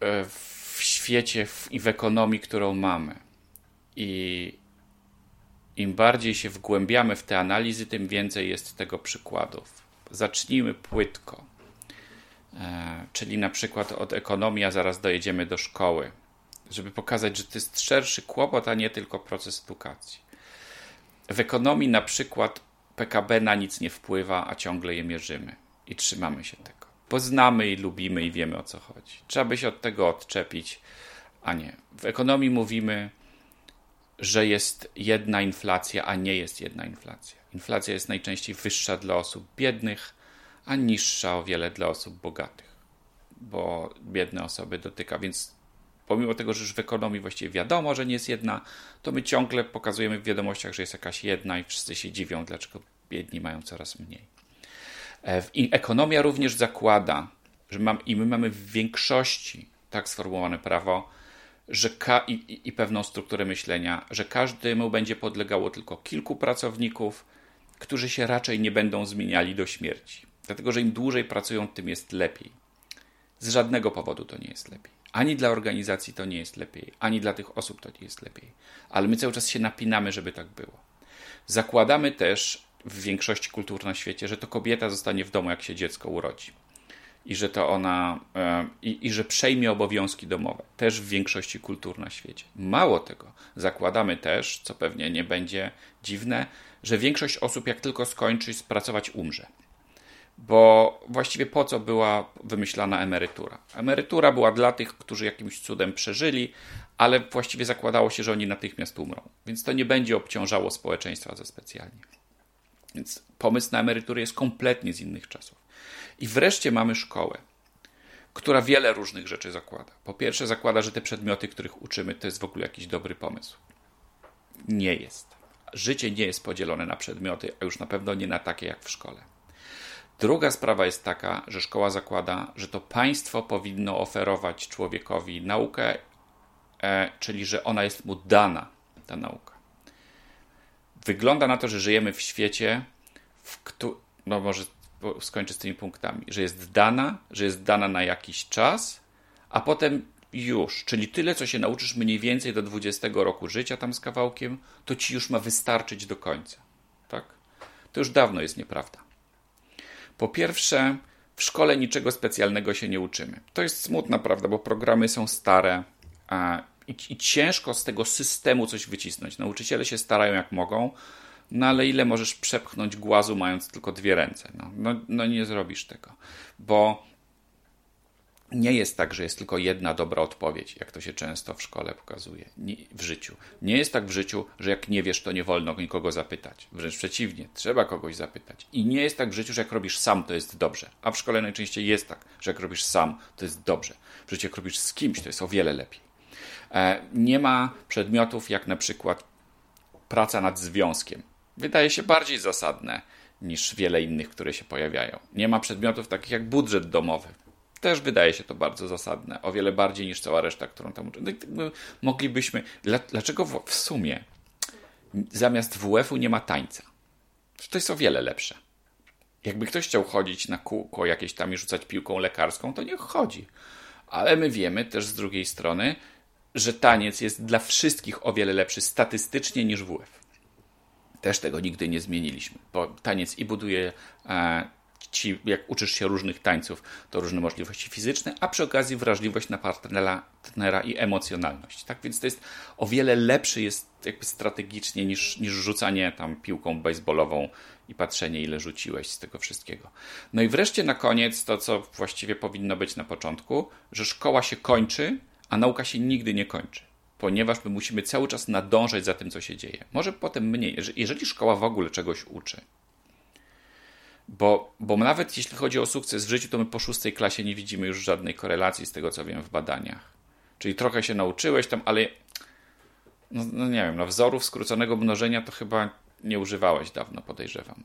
e, w świecie i w ekonomii, którą mamy. I im bardziej się wgłębiamy w te analizy, tym więcej jest tego przykładów. Zacznijmy płytko. E, czyli na przykład od ekonomii, a zaraz dojedziemy do szkoły, żeby pokazać, że to jest szerszy kłopot, a nie tylko proces edukacji. W ekonomii na przykład PKB na nic nie wpływa, a ciągle je mierzymy i trzymamy się tego. Poznamy i lubimy i wiemy o co chodzi. Trzeba by się od tego odczepić, a nie. W ekonomii mówimy, że jest jedna inflacja, a nie jest jedna inflacja. Inflacja jest najczęściej wyższa dla osób biednych, a niższa o wiele dla osób bogatych, bo biedne osoby dotyka, więc pomimo tego, że już w ekonomii właściwie wiadomo, że nie jest jedna, to my ciągle pokazujemy w wiadomościach, że jest jakaś jedna i wszyscy się dziwią, dlaczego biedni mają coraz mniej. E, I ekonomia również zakłada, że mam, i my mamy w większości tak sformułowane prawo, że ka- i, i pewną strukturę myślenia, że każdemu będzie podlegało tylko kilku pracowników, którzy się raczej nie będą zmieniali do śmierci. Dlatego, że im dłużej pracują, tym jest lepiej. Z żadnego powodu to nie jest lepiej. Ani dla organizacji to nie jest lepiej, ani dla tych osób to nie jest lepiej. Ale my cały czas się napinamy, żeby tak było. Zakładamy też w większości kultur na świecie, że to kobieta zostanie w domu, jak się dziecko urodzi. I że to ona, e, i, i że przejmie obowiązki domowe. Też w większości kultur na świecie. Mało tego, zakładamy też, co pewnie nie będzie dziwne, że większość osób, jak tylko skończy pracować, umrze bo właściwie po co była wymyślana emerytura? Emerytura była dla tych, którzy jakimś cudem przeżyli, ale właściwie zakładało się, że oni natychmiast umrą, więc to nie będzie obciążało społeczeństwa za specjalnie. Więc pomysł na emeryturę jest kompletnie z innych czasów. I wreszcie mamy szkołę, która wiele różnych rzeczy zakłada. Po pierwsze, zakłada, że te przedmioty, których uczymy, to jest w ogóle jakiś dobry pomysł. Nie jest. Życie nie jest podzielone na przedmioty, a już na pewno nie na takie jak w szkole. Druga sprawa jest taka, że szkoła zakłada, że to państwo powinno oferować człowiekowi naukę, e, czyli że ona jest mu dana, ta nauka. Wygląda na to, że żyjemy w świecie, w którym, no może skończę z tymi punktami, że jest dana, że jest dana na jakiś czas, a potem już, czyli tyle, co się nauczysz mniej więcej do 20 roku życia tam z kawałkiem, to ci już ma wystarczyć do końca. Tak? To już dawno jest nieprawda. Po pierwsze, w szkole niczego specjalnego się nie uczymy. To jest smutna prawda, bo programy są stare a, i, i ciężko z tego systemu coś wycisnąć. Nauczyciele się starają jak mogą, no ale ile możesz przepchnąć głazu, mając tylko dwie ręce? No, no, no nie zrobisz tego, bo nie jest tak, że jest tylko jedna dobra odpowiedź, jak to się często w szkole pokazuje, nie, w życiu. Nie jest tak w życiu, że jak nie wiesz, to nie wolno nikogo zapytać. Wręcz przeciwnie, trzeba kogoś zapytać. I nie jest tak w życiu, że jak robisz sam, to jest dobrze. A w szkole najczęściej jest tak, że jak robisz sam, to jest dobrze. W życiu, jak robisz z kimś, to jest o wiele lepiej. E, nie ma przedmiotów jak na przykład praca nad związkiem. Wydaje się bardziej zasadne niż wiele innych, które się pojawiają. Nie ma przedmiotów takich jak budżet domowy też wydaje się to bardzo zasadne, o wiele bardziej niż cała reszta, którą tam. No moglibyśmy. Dlaczego w sumie zamiast WF-u nie ma tańca? To jest o wiele lepsze. Jakby ktoś chciał chodzić na kółko jakieś tam i rzucać piłką lekarską, to niech chodzi. Ale my wiemy też z drugiej strony, że taniec jest dla wszystkich o wiele lepszy statystycznie niż WF. Też tego nigdy nie zmieniliśmy, bo taniec i buduje e, ci, jak uczysz się różnych tańców, to różne możliwości fizyczne, a przy okazji wrażliwość na partnera, partnera i emocjonalność. Tak więc to jest o wiele lepszy jest jakby strategicznie niż, niż rzucanie tam piłką baseballową i patrzenie ile rzuciłeś z tego wszystkiego. No i wreszcie na koniec to, co właściwie powinno być na początku, że szkoła się kończy, a nauka się nigdy nie kończy ponieważ my musimy cały czas nadążać za tym, co się dzieje. Może potem mniej. Jeżeli szkoła w ogóle czegoś uczy, bo, bo nawet jeśli chodzi o sukces w życiu, to my po szóstej klasie nie widzimy już żadnej korelacji z tego, co wiem w badaniach. Czyli trochę się nauczyłeś tam, ale no, no nie wiem, no wzorów skróconego mnożenia to chyba nie używałeś dawno, podejrzewam.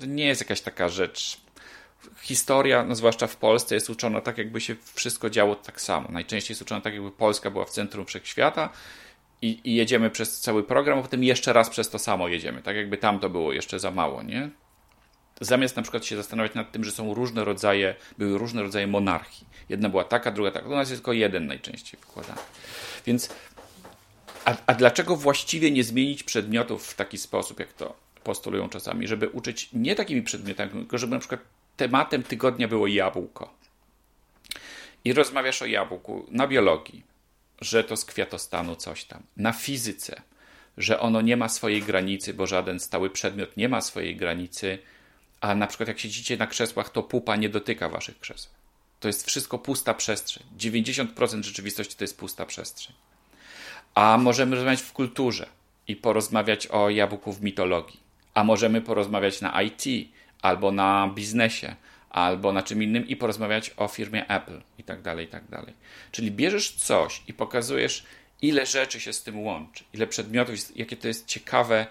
To nie jest jakaś taka rzecz. Historia, no zwłaszcza w Polsce, jest uczona tak, jakby się wszystko działo tak samo. Najczęściej jest uczona tak, jakby Polska była w centrum wszechświata i, i jedziemy przez cały program, a potem jeszcze raz przez to samo jedziemy. Tak jakby tam to było jeszcze za mało, nie? Zamiast na przykład się zastanawiać nad tym, że są różne rodzaje, były różne rodzaje monarchii. Jedna była taka, druga taka. U nas jest tylko jeden najczęściej wkładany. Więc, a, a dlaczego właściwie nie zmienić przedmiotów w taki sposób, jak to postulują czasami, żeby uczyć nie takimi przedmiotami, tylko żeby na przykład tematem tygodnia było jabłko. I rozmawiasz o jabłku na biologii, że to z kwiatostanu coś tam, na fizyce, że ono nie ma swojej granicy, bo żaden stały przedmiot nie ma swojej granicy, a na przykład jak siedzicie na krzesłach, to pupa nie dotyka waszych krzeseł. To jest wszystko pusta przestrzeń. 90% rzeczywistości to jest pusta przestrzeń. A możemy rozmawiać w kulturze i porozmawiać o jabłku w mitologii. A możemy porozmawiać na IT albo na biznesie, albo na czym innym i porozmawiać o firmie Apple i tak dalej, i tak dalej. Czyli bierzesz coś i pokazujesz, ile rzeczy się z tym łączy, ile przedmiotów, jakie to jest ciekawe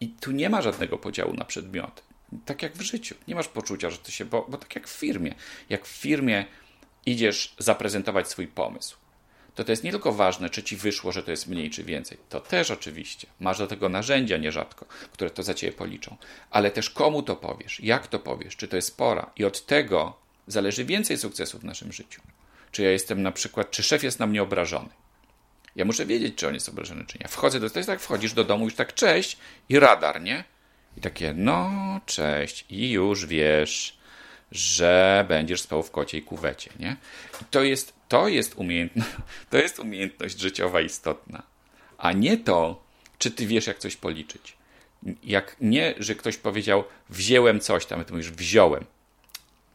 i tu nie ma żadnego podziału na przedmioty. Tak jak w życiu. Nie masz poczucia, że to się, bo, bo tak jak w firmie. Jak w firmie idziesz zaprezentować swój pomysł, to to jest nie tylko ważne, czy ci wyszło, że to jest mniej czy więcej. To też oczywiście. Masz do tego narzędzia nierzadko, które to za ciebie policzą. Ale też komu to powiesz, jak to powiesz, czy to jest pora. I od tego zależy więcej sukcesu w naszym życiu. Czy ja jestem na przykład, czy szef jest na mnie obrażony. Ja muszę wiedzieć, czy on jest obrażony, czy nie. Wchodzę do, to jest tak, wchodzisz do domu już tak cześć i radar, nie? I takie, no, cześć, i już wiesz, że będziesz spał w kocie i kuwecie, nie? I to jest, to jest umiejętność, to jest umiejętność życiowa istotna, a nie to, czy ty wiesz, jak coś policzyć. Jak nie, że ktoś powiedział, wziąłem coś tam, ty mówisz, wziąłem.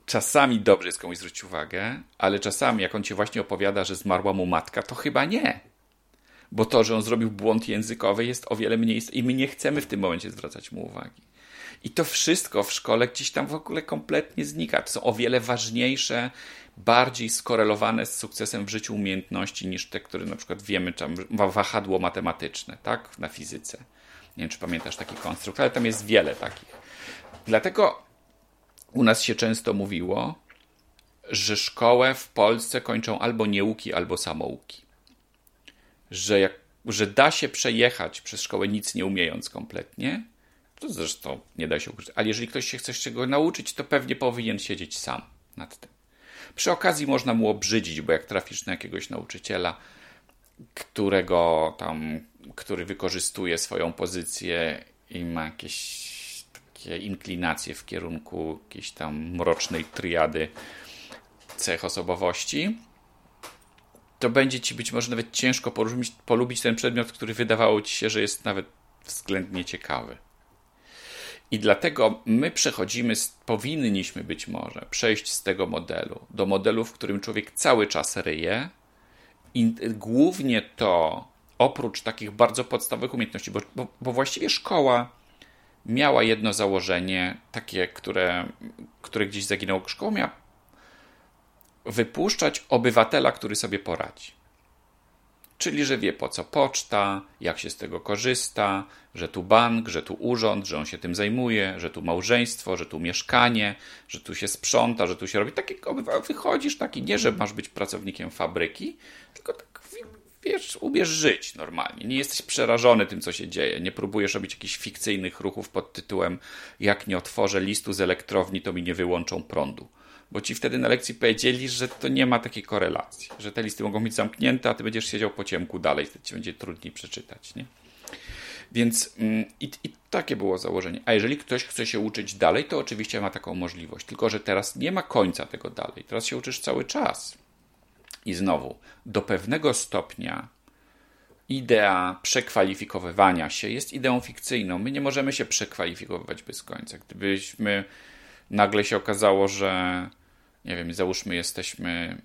Czasami dobrze jest komuś zwrócić uwagę, ale czasami, jak on ci właśnie opowiada, że zmarła mu matka, to chyba nie bo to, że on zrobił błąd językowy jest o wiele mniej i my nie chcemy w tym momencie zwracać mu uwagi. I to wszystko w szkole gdzieś tam w ogóle kompletnie znika. To są o wiele ważniejsze, bardziej skorelowane z sukcesem w życiu umiejętności niż te, które na przykład wiemy, tam wahadło matematyczne, tak, na fizyce. Nie wiem, czy pamiętasz taki konstrukt, ale tam jest wiele takich. Dlatego u nas się często mówiło, że szkołę w Polsce kończą albo nieuki, albo samouki że, jak, że da się przejechać przez szkołę nic nie umiejąc kompletnie, to zresztą nie da się ukryć. Ale jeżeli ktoś się chce czego nauczyć, to pewnie powinien siedzieć sam nad tym. Przy okazji można mu obrzydzić, bo jak trafisz na jakiegoś nauczyciela, którego tam, który wykorzystuje swoją pozycję i ma jakieś takie inclinacje w kierunku jakiejś tam mrocznej triady cech osobowości, to będzie ci być może nawet ciężko polubić, polubić ten przedmiot, który wydawało ci się, że jest nawet względnie ciekawy. I dlatego my przechodzimy, powinniśmy być może przejść z tego modelu do modelu, w którym człowiek cały czas ryje i głównie to oprócz takich bardzo podstawowych umiejętności, bo, bo, bo właściwie szkoła miała jedno założenie, takie, które, które gdzieś zaginęło. Szkoła miała wypuszczać obywatela, który sobie poradzi. Czyli, że wie po co poczta, jak się z tego korzysta, że tu bank, że tu urząd, że on się tym zajmuje, że tu małżeństwo, że tu mieszkanie, że tu się sprząta, że tu się robi. Taki wychodzisz taki, nie, że masz być pracownikiem fabryki, tylko tak wiesz, umiesz żyć normalnie. Nie jesteś przerażony tym, co się dzieje. Nie próbujesz robić jakichś fikcyjnych ruchów pod tytułem jak nie otworzę listu z elektrowni, to mi nie wyłączą prądu bo ci wtedy na lekcji powiedzieli, że to nie ma takiej korelacji, że te listy mogą być zamknięte, a ty będziesz siedział po ciemku dalej, wtedy ci będzie trudniej przeczytać, nie? Więc mm, i, i, takie było założenie. A jeżeli ktoś chce się uczyć dalej, to oczywiście ma taką możliwość. Tylko, że teraz nie ma końca tego dalej. Teraz się uczysz cały czas. I znowu, do pewnego stopnia idea przekwalifikowywania się jest ideą fikcyjną. My nie możemy się przekwalifikowywać bez końca. Gdybyśmy nagle się okazało, że nie wiem, załóżmy jesteśmy,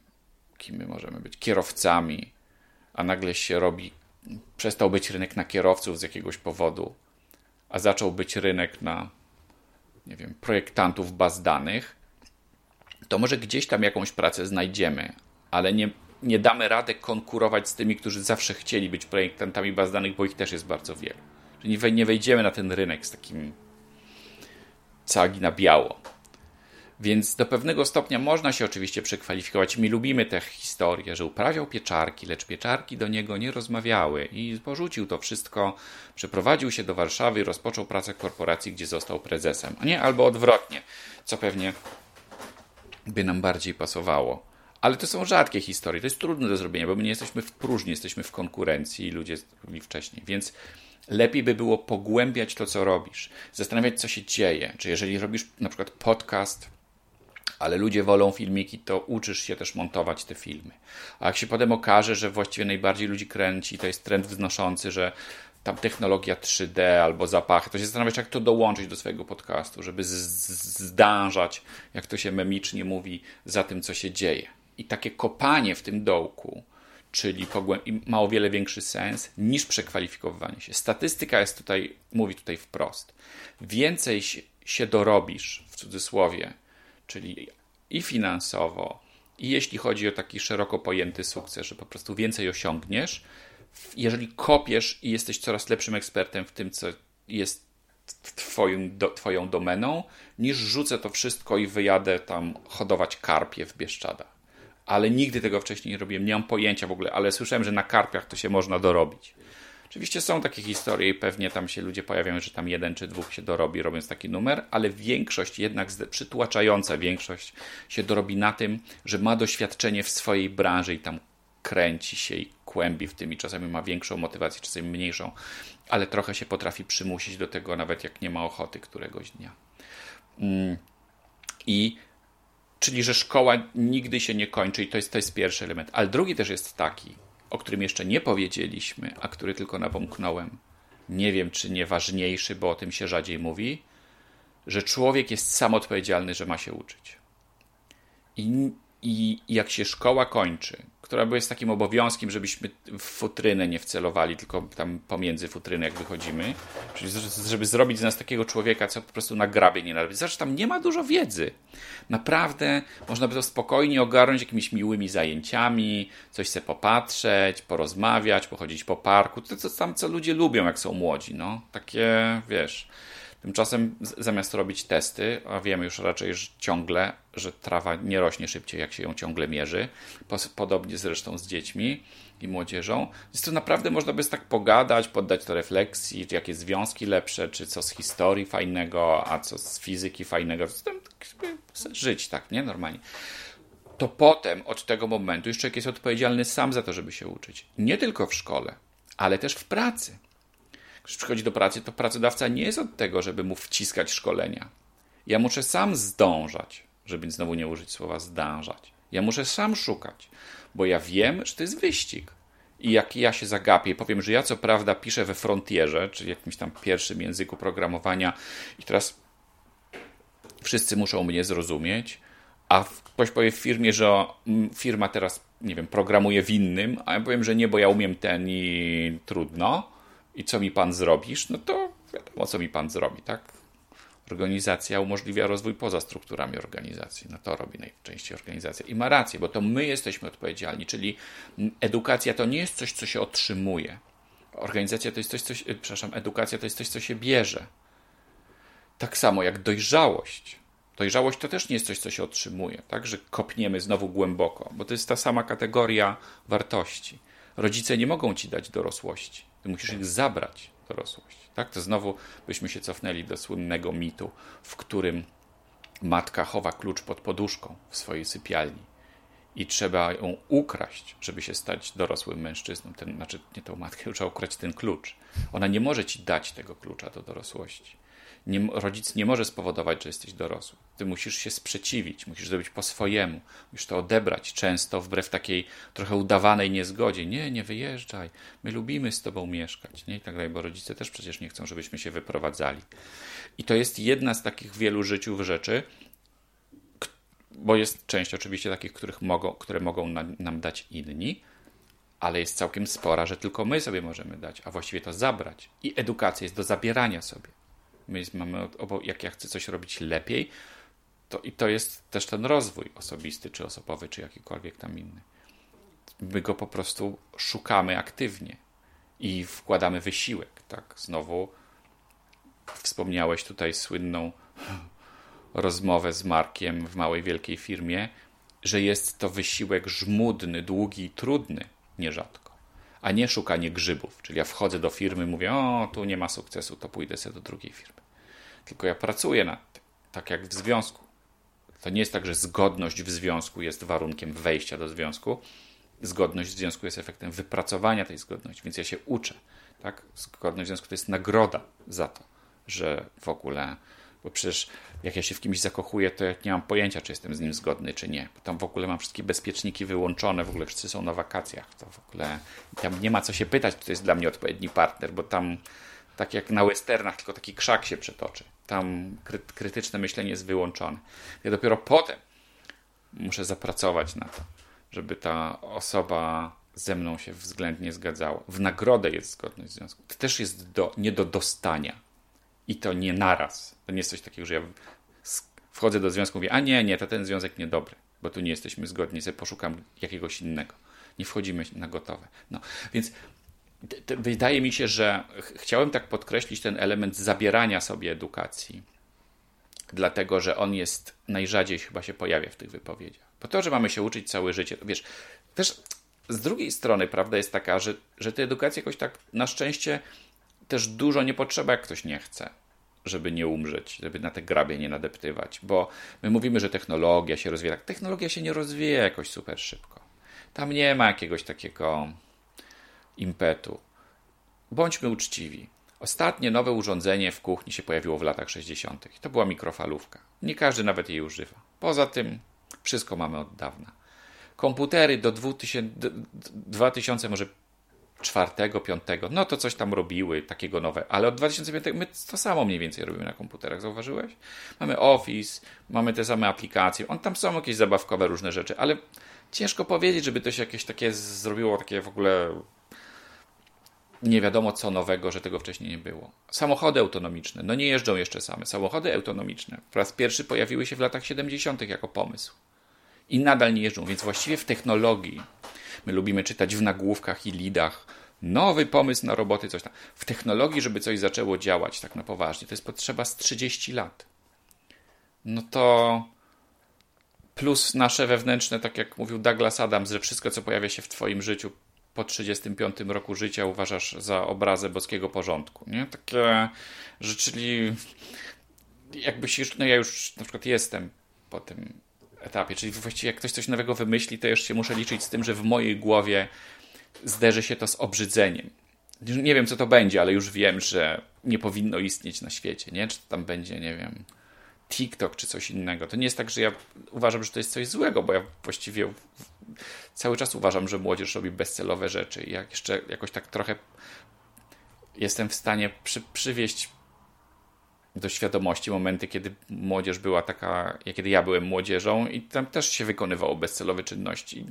kim my możemy być, kierowcami, a nagle się robi, przestał być rynek na kierowców z jakiegoś powodu, a zaczął być rynek na, nie wiem, projektantów baz danych, to może gdzieś tam jakąś pracę znajdziemy, ale nie, nie damy rady konkurować z tymi, którzy zawsze chcieli być projektantami baz danych, bo ich też jest bardzo wielu. Czyli nie wejdziemy na ten rynek z takim cagi na biało. Więc do pewnego stopnia można się oczywiście przekwalifikować. My lubimy tę historię, że uprawiał pieczarki, lecz pieczarki do niego nie rozmawiały i porzucił to wszystko, przeprowadził się do Warszawy i rozpoczął pracę w korporacji, gdzie został prezesem. A nie, albo odwrotnie, co pewnie by nam bardziej pasowało. Ale to są rzadkie historie, to jest trudne do zrobienia, bo my nie jesteśmy w próżni, jesteśmy w konkurencji i ludzie zrobili wcześniej. Więc lepiej by było pogłębiać to, co robisz, zastanawiać, co się dzieje. Czy jeżeli robisz na przykład podcast, ale ludzie wolą filmiki, to uczysz się też montować te filmy. A jak się potem okaże, że właściwie najbardziej ludzi kręci, to jest trend wznoszący, że tam technologia 3D albo zapachy, to się zastanawiać, jak to dołączyć do swojego podcastu, żeby zdążać, jak to się memicznie mówi, za tym, co się dzieje. I takie kopanie w tym dołku, czyli ma o wiele większy sens niż przekwalifikowywanie się. Statystyka jest tutaj, mówi tutaj wprost. Więcej się dorobisz, w cudzysłowie, czyli i finansowo, i jeśli chodzi o taki szeroko pojęty sukces, że po prostu więcej osiągniesz, jeżeli kopiesz i jesteś coraz lepszym ekspertem w tym, co jest twoim, do, twoją domeną, niż rzucę to wszystko i wyjadę tam hodować karpie w Bieszczadach ale nigdy tego wcześniej nie robiłem, nie mam pojęcia w ogóle, ale słyszałem, że na karpiach to się można dorobić. Oczywiście są takie historie i pewnie tam się ludzie pojawiają, że tam jeden czy dwóch się dorobi, robiąc taki numer, ale większość, jednak przytłaczająca większość się dorobi na tym, że ma doświadczenie w swojej branży i tam kręci się i kłębi w tym i czasami ma większą motywację, czasami mniejszą, ale trochę się potrafi przymusić do tego, nawet jak nie ma ochoty któregoś dnia. Mm. I Czyli, że szkoła nigdy się nie kończy i to jest, to jest pierwszy element. Ale drugi też jest taki, o którym jeszcze nie powiedzieliśmy, a który tylko napomknąłem. Nie wiem, czy nie ważniejszy, bo o tym się rzadziej mówi, że człowiek jest sam odpowiedzialny, że ma się uczyć. I, i jak się szkoła kończy, która jest takim obowiązkiem, żebyśmy w futrynę nie wcelowali, tylko tam pomiędzy futrynę, jak wychodzimy, czyli żeby zrobić z nas takiego człowieka, co po prostu na grabie nie należy. Zresztą tam nie ma dużo wiedzy. Naprawdę można by to spokojnie ogarnąć jakimiś miłymi zajęciami, coś sobie popatrzeć, porozmawiać, pochodzić po parku. To, co tam, co ludzie lubią, jak są młodzi, no. Takie, wiesz Tymczasem zamiast robić testy, a wiemy już raczej że ciągle, że trawa nie rośnie szybciej, jak się ją ciągle mierzy, podobnie zresztą z dziećmi i młodzieżą, więc to naprawdę można by tak pogadać, poddać to refleksji, czy jakie związki lepsze, czy co z historii fajnego, a co z fizyki fajnego, tak żyć tak, nie? Normalnie. To potem od tego momentu już człowiek jest odpowiedzialny sam za to, żeby się uczyć. Nie tylko w szkole, ale też w pracy przychodzi do pracy, to pracodawca nie jest od tego, żeby mu wciskać szkolenia. Ja muszę sam zdążać, żeby znowu nie użyć słowa zdążać. Ja muszę sam szukać, bo ja wiem, że to jest wyścig. I jak ja się zagapię, powiem, że ja co prawda piszę we Frontierze, czyli jakimś tam pierwszym języku programowania, i teraz wszyscy muszą mnie zrozumieć, a ktoś powie w firmie, że firma teraz, nie wiem, programuje w innym, a ja powiem, że nie, bo ja umiem ten i trudno i co mi pan zrobisz, no to wiadomo, co mi pan zrobi, tak? Organizacja umożliwia rozwój poza strukturami organizacji. No to robi najczęściej organizacja. I ma rację, bo to my jesteśmy odpowiedzialni, czyli edukacja to nie jest coś, co się otrzymuje. Organizacja to jest coś, co się, przepraszam, edukacja to jest coś, co się bierze. Tak samo jak dojrzałość. Dojrzałość to też nie jest coś, co się otrzymuje, tak? Że kopniemy znowu głęboko, bo to jest ta sama kategoria wartości. Rodzice nie mogą ci dać dorosłości. Ty musisz ich zabrać, dorosłość. Tak? To znowu byśmy się cofnęli do słynnego mitu, w którym matka chowa klucz pod poduszką w swojej sypialni i trzeba ją ukraść, żeby się stać dorosłym mężczyzną. Ten, znaczy, nie tą matkę, trzeba ukraść ten klucz. Ona nie może ci dać tego klucza do dorosłości nie, rodzic nie może spowodować, że jesteś dorosły. Ty musisz się sprzeciwić, musisz zrobić po swojemu, musisz to odebrać, często wbrew takiej trochę udawanej niezgodzie. Nie, nie wyjeżdżaj, my lubimy z tobą mieszkać, nie? I tak dalej, bo rodzice też przecież nie chcą, żebyśmy się wyprowadzali. I to jest jedna z takich wielu życiów rzeczy, bo jest część oczywiście takich, których mogą, które mogą nam dać inni, ale jest całkiem spora, że tylko my sobie możemy dać, a właściwie to zabrać. I edukacja jest do zabierania sobie. My mamy, jak ja chcę coś robić lepiej, to i to jest też ten rozwój osobisty, czy osobowy, czy jakikolwiek tam inny. My go po prostu szukamy aktywnie i wkładamy wysiłek, tak? Znowu wspomniałeś tutaj słynną rozmowę z Markiem w małej, wielkiej firmie, że jest to wysiłek żmudny, długi i trudny nierzadko, a nie szukanie grzybów. Czyli ja wchodzę do firmy, mówię, o, tu nie ma sukcesu, to pójdę sobie do drugiej firmy. Tylko ja pracuję nad tym, tak jak w związku. To nie jest tak, że zgodność w związku jest warunkiem wejścia do związku. Zgodność w związku jest efektem wypracowania tej zgodności, więc ja się uczę. Tak? Zgodność w związku to jest nagroda za to, że w ogóle bo przecież jak ja się w kimś zakochuję, to ja nie mam pojęcia, czy jestem z nim zgodny, czy nie. Bo tam w ogóle mam wszystkie bezpieczniki wyłączone, w ogóle wszyscy są na wakacjach. To w ogóle tam nie ma co się pytać, czy to jest dla mnie odpowiedni partner, bo tam tak jak na westernach, tylko taki krzak się przetoczy. Tam kry krytyczne myślenie jest wyłączone. Ja dopiero potem muszę zapracować na to, żeby ta osoba ze mną się względnie zgadzała. W nagrodę jest zgodność związku. To też jest do, nie do dostania i to nie naraz. To nie jest coś takiego, że ja wchodzę do związku i mówię, a nie, nie, to ten związek niedobry, bo tu nie jesteśmy zgodni, sobie poszukam jakiegoś innego. Nie wchodzimy na gotowe. No, więc wydaje mi się, że chciałem tak podkreślić ten element zabierania sobie edukacji, dlatego że on jest najrzadziej chyba się pojawia w tych wypowiedziach. Po to, że mamy się uczyć całe życie, to wiesz, też z drugiej strony prawda jest taka, że, że tej edukacji jakoś tak na szczęście też dużo nie potrzeba, jak ktoś nie chce, żeby nie umrzeć, żeby na te grabie nie nadeptywać, bo my mówimy, że technologia się rozwija. Technologia się nie rozwija jakoś super szybko. Tam nie ma jakiegoś takiego impetu. Bądźmy uczciwi. Ostatnie nowe urządzenie w kuchni się pojawiło w latach 60. To była mikrofalówka. Nie każdy nawet jej używa. Poza tym wszystko mamy od dawna. Komputery do 2000, 2000 może czwartego, piątego, no to coś tam robiły takiego nowe, ale od 2005 my to samo mniej więcej robimy na komputerach, zauważyłeś? Mamy Office, mamy te same aplikacje, on tam są jakieś zabawkowe różne rzeczy, ale ciężko powiedzieć, żeby to się jakieś takie zrobiło, takie w ogóle nie wiadomo co nowego, że tego wcześniej nie było. Samochody autonomiczne, no nie jeżdżą jeszcze same. Samochody autonomiczne po raz pierwszy pojawiły się w latach 70. jako pomysł. I nadal nie jeżdżą, więc właściwie w technologii My lubimy czytać w nagłówkach i lidach nowy pomysł na roboty, coś tam. W technologii, żeby coś zaczęło działać tak na poważnie, to jest potrzeba z 30 lat. No to plus nasze wewnętrzne, tak jak mówił Douglas Adams, że wszystko, co pojawia się w Twoim życiu po 35 roku życia uważasz za obrazę boskiego porządku. Nie? Takie, że czyli jakbyś już, no ja już na przykład jestem po tym etapie. Czyli właściwie jak ktoś coś nowego wymyśli, to już się muszę liczyć z tym, że w mojej głowie zderzy się to z obrzydzeniem. Nie wiem, co to będzie, ale już wiem, że nie powinno istnieć na świecie, nie? Czy tam będzie, nie wiem, TikTok czy coś innego. To nie jest tak, że ja uważam, że to jest coś złego, bo ja właściwie cały czas uważam, że młodzież robi bezcelowe rzeczy i jak jeszcze jakoś tak trochę jestem w stanie przy, do świadomości momenty, kiedy młodzież była taka, kiedy ja byłem młodzieżą i tam też się wykonywało bezcelowe czynności.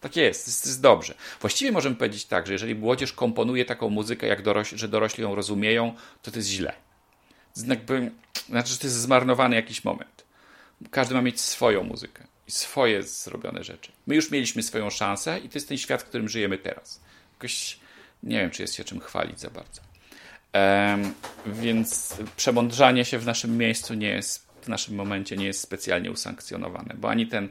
Tak jest, jest, jest dobrze. Właściwie możemy powiedzieć tak, że jeżeli młodzież komponuje taką muzykę, jak dorośli, że dorośli ją rozumieją, to to jest źle. Jakby, znaczy, że to jest zmarnowany jakiś moment. Każdy ma mieć swoją muzykę i swoje zrobione rzeczy. My już mieliśmy swoją szansę i to jest ten świat, w którym żyjemy teraz. Jakoś nie wiem, czy jest się czym chwalić za bardzo. Więc przemądrzanie się w naszym miejscu nie jest, w naszym momencie nie jest specjalnie usankcjonowane, bo ani ten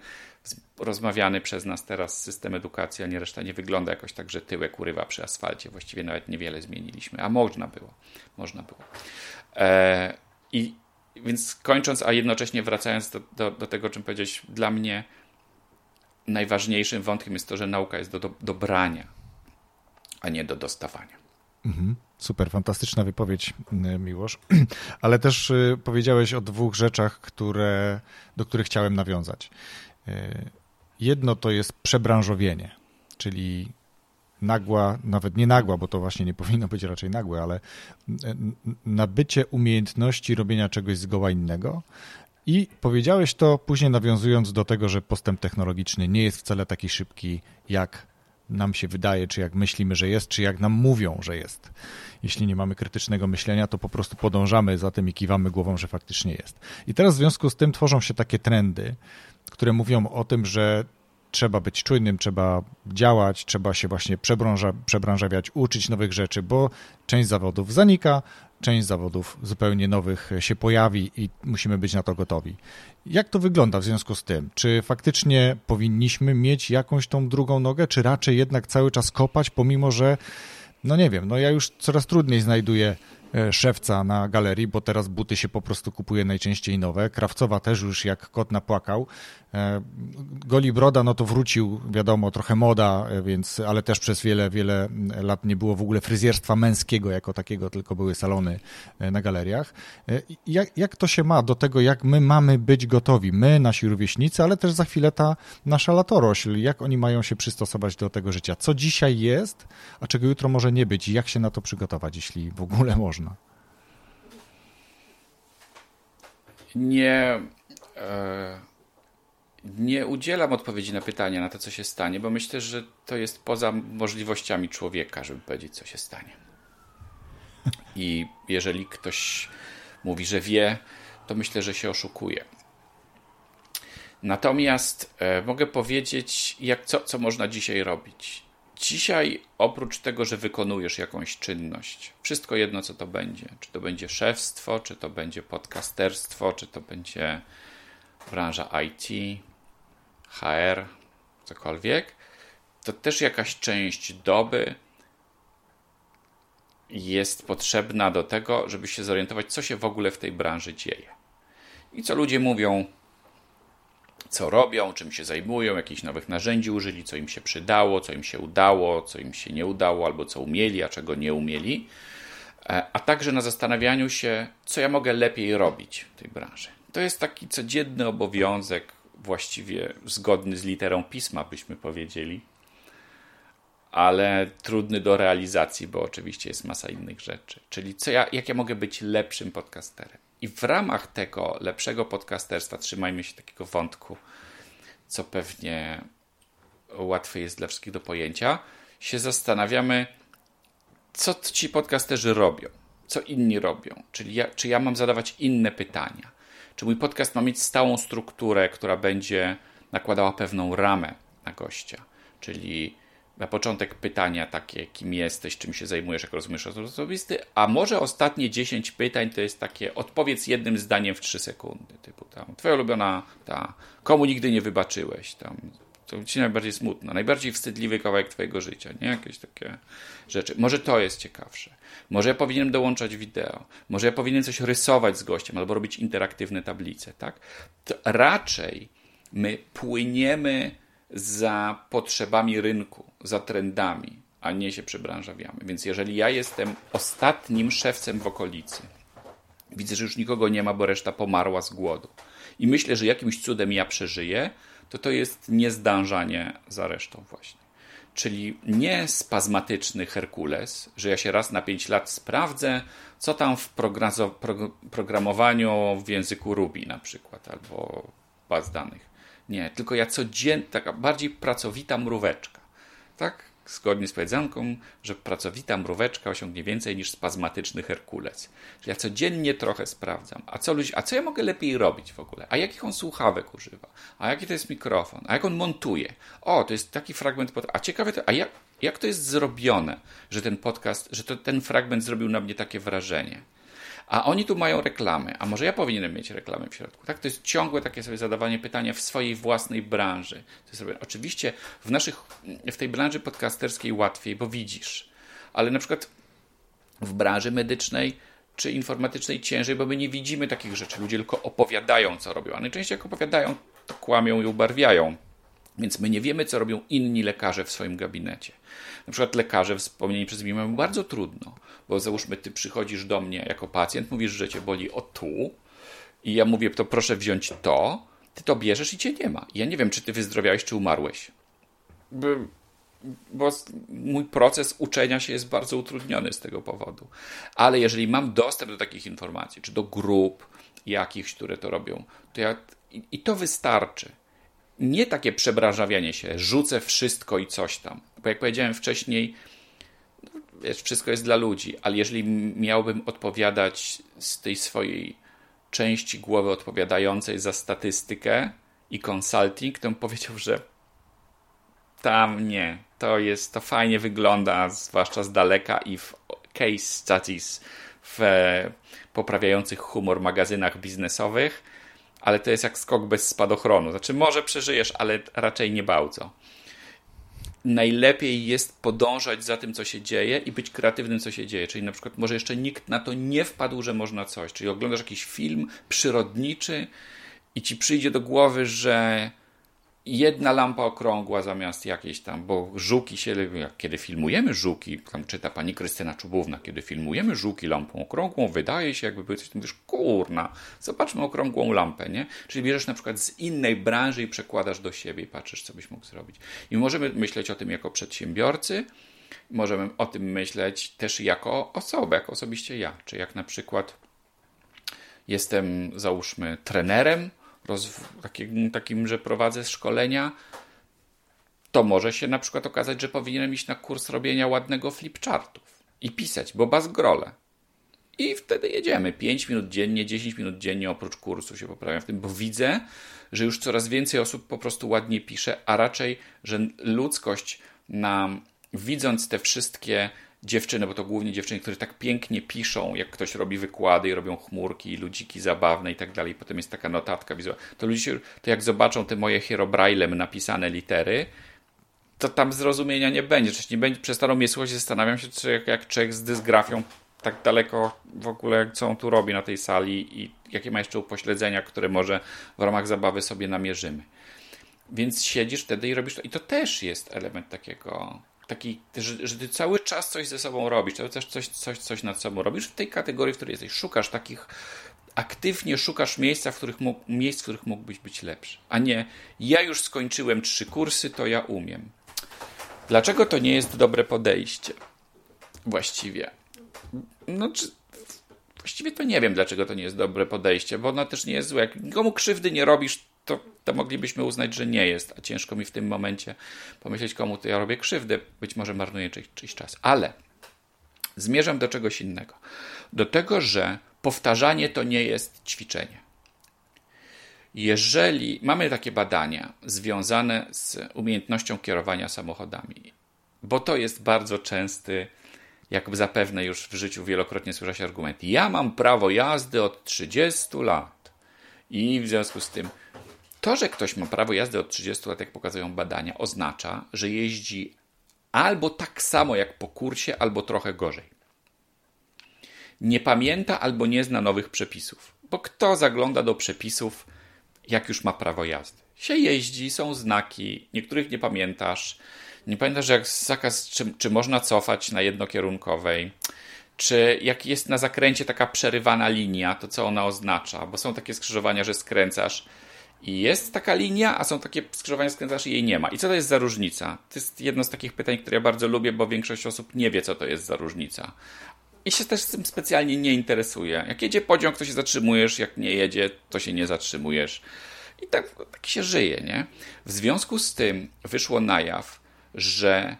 rozmawiany przez nas teraz system edukacji, ani reszta nie wygląda jakoś tak, że tyłek urywa przy asfalcie. Właściwie nawet niewiele zmieniliśmy, a można było. Można było. E, I więc kończąc, a jednocześnie wracając do, do, do tego, czym powiedziałeś, dla mnie najważniejszym wątkiem jest to, że nauka jest do, do, a nie do dostawania. Mhm. Super, fantastyczna wypowiedź, y, Miłosz. Ale też y, powiedziałeś o dwóch rzeczach, które, do których chciałem nawiązać. Y, jedno to jest przebranżowienie, czyli nagła, nawet nie nagła, bo to właśnie nie powinno być raczej nagłe, ale nabycie umiejętności robienia czegoś zgoła innego. I powiedziałeś to później nawiązując do tego, że postęp technologiczny nie jest wcale taki szybki, jak nam się wydaje, czy jak myślimy, że jest, czy jak nam mówią, że jest. Jeśli nie mamy krytycznego myślenia, to po prostu podążamy za tym i kiwamy głową, że faktycznie jest. I teraz w związku z tym tworzą się takie trendy, które mówią o tym, że trzeba być czujnym, trzeba działać, trzeba się właśnie przebranża, przebranżawiać, uczyć nowych rzeczy, bo część zawodów zanika, część zawodów zupełnie nowych się pojawi i musimy być na to gotowi. Jak to wygląda w związku z tym? Czy faktycznie powinniśmy mieć jakąś tą drugą nogę, czy raczej jednak cały czas kopać, pomimo że, no nie wiem, no ja już coraz trudniej znajduję szewca na galerii, bo teraz buty się po prostu kupuje najczęściej nowe. Krawcowa też już jak kot napłakał. E, Goli Broda, no to wrócił, wiadomo, trochę moda, e, więc, ale też przez wiele, wiele lat nie było w ogóle fryzjerstwa męskiego jako takiego, tylko były salony na galeriach. Jak, jak to się ma do tego, jak my mamy być gotowi? My, nasi rówieśnicy, ale też za chwilę ta nasza latorośl. Jak oni mają się przystosować do tego życia? Co dzisiaj jest, a czego jutro może nie być? Jak się na to przygotować, jeśli w ogóle może? Można? Nie, e, nie udzielam odpowiedzi na pytanie, na to, co się stanie, bo myślę, że to jest poza możliwościami człowieka, żeby powiedzieć, co się stanie. I jeżeli ktoś mówi, że wie, to myślę, że się oszukuje. Natomiast e, mogę powiedzieć, jak, co, co można dzisiaj robić. Dzisiaj, oprócz tego, że wykonujesz jakąś czynność, wszystko jedno, co to będzie, czy to będzie szefstwo, czy to będzie podcasterstwo, czy to będzie branża IT, HR, cokolwiek, to też jakaś część doby jest potrzebna do tego, żeby się zorientować, co się w ogóle w tej branży dzieje. I co ludzie mówią, co robią, czym się zajmują, jakichś nowych narzędzi użyli, co im się przydało, co im się udało, co im się nie udało, albo co umieli, a czego nie umieli, e, a także na zastanawianiu się, co ja mogę lepiej robić w tej branży. To jest taki codzienny obowiązek, właściwie zgodny z literą pisma, byśmy powiedzieli, ale trudny do realizacji, bo oczywiście jest masa innych rzeczy. Czyli co ja, jak ja mogę być lepszym podcasterem? I w ramach tego lepszego podcasterstwa trzymajmy się takiego wątku, co pewnie łatwe jest dla wszystkich do pojęcia, się zastanawiamy, co ci podcasterzy robią, co inni robią, czyli ja, czy ja mam zadawać inne pytania, czy mój podcast ma mieć stałą strukturę, która będzie nakładała pewną ramę na gościa, czyli na początek pytania takie, kim jesteś, czym się zajmujesz, jak rozumiesz osobisty, a może ostatnie 10 pytań to jest takie odpowiedz jednym zdaniem w 3 sekundy, typu tam, twoja ulubiona, ta, komu nigdy nie wybaczyłeś, tam, to ci najbardziej smutno, najbardziej wstydliwy kawałek twojego życia, nie? Jakieś takie rzeczy. Może to jest ciekawsze. Może ja powinienem dołączać wideo. Może ja powinienem coś rysować z gościem albo robić interaktywne tablice, tak? To raczej my płyniemy za potrzebami rynku, za trendami, a nie się przebranżawiamy. Więc jeżeli ja jestem ostatnim szewcem w okolicy, widzę, że już nikogo nie ma, bo reszta pomarła z głodu i myślę, że jakimś cudem ja przeżyję, to to jest niezdążanie za resztą właśnie. Czyli nie spazmatyczny Herkules, że ja się raz na 5 lat sprawdzę, co tam w programowaniu w języku Ruby na przykład, albo baz danych nie, tylko ja codziennie, taka bardziej pracowita mróweczka. Tak? Zgodnie z powiedzonką, że pracowita mróweczka osiągnie więcej niż spazmatyczny Herkules. Że ja codziennie trochę sprawdzam, a co, ludzi, a co ja mogę lepiej robić w ogóle? A jakich on słuchawek używa? A jaki to jest mikrofon? A jak on montuje? O, to jest taki fragment, pod... a ciekawe to, a jak, jak to jest zrobione, że ten podcast, że to, ten fragment zrobił na mnie takie wrażenie? A oni tu mają reklamy, a może ja powinienem mieć reklamy w środku. Tak? To jest ciągłe takie sobie zadawanie pytania w swojej własnej branży. Oczywiście w, naszych, w tej branży podcasterskiej łatwiej, bo widzisz, ale na przykład w branży medycznej czy informatycznej ciężej, bo my nie widzimy takich rzeczy. Ludzie tylko opowiadają, co robią, a najczęściej jak opowiadają, to kłamią i ubarwiają. Więc my nie wiemy, co robią inni lekarze w swoim gabinecie. Na przykład lekarze wspomnieni przez mnie mają bardzo trudno, bo załóżmy, ty przychodzisz do mnie jako pacjent, mówisz, że cię boli o tu i ja mówię, to proszę wziąć to, ty to bierzesz i cię nie ma. Ja nie wiem, czy ty wyzdrowiałeś, czy umarłeś. Bo, bo mój proces uczenia się jest bardzo utrudniony z tego powodu. Ale jeżeli mam dostęp do takich informacji, czy do grup jakichś, które to robią, to ja, i to wystarczy nie takie przebranżawianie się, rzucę wszystko i coś tam. Bo jak powiedziałem wcześniej, wiesz, wszystko jest dla ludzi, ale jeżeli miałbym odpowiadać z tej swojej części głowy odpowiadającej za statystykę i consulting, to bym powiedział, że tam nie. To jest, to fajnie wygląda, zwłaszcza z daleka i w case studies w poprawiających humor magazynach biznesowych, ale to jest jak skok bez spadochronu. Znaczy, może przeżyjesz, ale raczej nie bardzo. Najlepiej jest podążać za tym, co się dzieje i być kreatywnym, co się dzieje. Czyli na przykład, może jeszcze nikt na to nie wpadł, że można coś. Czyli oglądasz jakiś film przyrodniczy i ci przyjdzie do głowy, że jedna lampa okrągła zamiast jakiejś tam, bo żuki się, kiedy filmujemy żuki, tam czyta pani Krystyna Czubówna, kiedy filmujemy żuki lampą okrągłą, wydaje się jakby coś, mówisz, kurna, zobaczmy okrągłą lampę, nie? Czyli bierzesz na przykład z innej branży i przekładasz do siebie i patrzysz, co byś mógł zrobić. I możemy myśleć o tym jako przedsiębiorcy, możemy o tym myśleć też jako osobę, jako osobiście ja, czy jak na przykład jestem, załóżmy, trenerem, takim, takim, że prowadzę szkolenia, to może się na przykład okazać, że powinienem iść na kurs robienia ładnego flipchartów i pisać, bo bazgrole. I wtedy jedziemy. 5 minut dziennie, 10 minut dziennie oprócz kursu się poprawiam w tym, bo widzę, że już coraz więcej osób po prostu ładnie pisze, a raczej, że ludzkość nam, widząc te wszystkie dziewczyny, bo to głównie dziewczyny, które tak pięknie piszą, jak ktoś robi wykłady i robią chmurki, ludziki zabawne i tak dalej. Potem jest taka notatka wizualna. To ludzie, to jak zobaczą te moje hierobrailem napisane litery, to tam zrozumienia nie będzie. Czyli nie będzie, przestaną mnie słuchać zastanawiam się, czy jak, jak człowiek z dysgrafią tak daleko w ogóle, co on tu robi na tej sali i jakie ma jeszcze upośledzenia, które może w ramach zabawy sobie namierzymy. Więc siedzisz wtedy i robisz to. I to też jest element takiego taki, że, że ty cały czas coś ze sobą robisz, cały czas coś, coś, coś nad sobą robisz w tej kategorii, w której jesteś. Szukasz takich, aktywnie szukasz miejsca, w których mógł, miejsc, w których mógłbyś być lepszy. A nie, ja już skończyłem trzy kursy, to ja umiem. Dlaczego to nie jest dobre podejście? Właściwie. No, czy, właściwie to nie wiem, dlaczego to nie jest dobre podejście, bo ono też nie jest złe. Jak nikomu krzywdy nie robisz, to, to moglibyśmy uznać, że nie jest, a ciężko mi w tym momencie pomyśleć, komu to ja robię krzywdę, być może marnuję czyjś, czyjś czas. Ale zmierzam do czegoś innego. Do tego, że powtarzanie to nie jest ćwiczenie. Jeżeli mamy takie badania związane z umiejętnością kierowania samochodami, bo to jest bardzo częsty, jak zapewne już w życiu wielokrotnie słyszałeś argument. Ja mam prawo jazdy od 30 lat i w związku z tym to, że ktoś ma prawo jazdy od 30 lat, jak pokazują badania, oznacza, że jeździ albo tak samo jak po kursie, albo trochę gorzej. Nie pamięta albo nie zna nowych przepisów, bo kto zagląda do przepisów, jak już ma prawo jazdy? Się jeździ, są znaki, niektórych nie pamiętasz. Nie pamiętasz, jak zakaz, czy, czy można cofać na jednokierunkowej, czy jak jest na zakręcie taka przerywana linia, to co ona oznacza, bo są takie skrzyżowania, że skręcasz i jest taka linia, a są takie skrzyżowania, skręcasz i jej nie ma. I co to jest za różnica? To jest jedno z takich pytań, które ja bardzo lubię, bo większość osób nie wie, co to jest za różnica. I się też tym specjalnie nie interesuje. Jak jedzie pociąg, to się zatrzymujesz, jak nie jedzie, to się nie zatrzymujesz. I tak, tak się żyje, nie? W związku z tym wyszło na jaw, że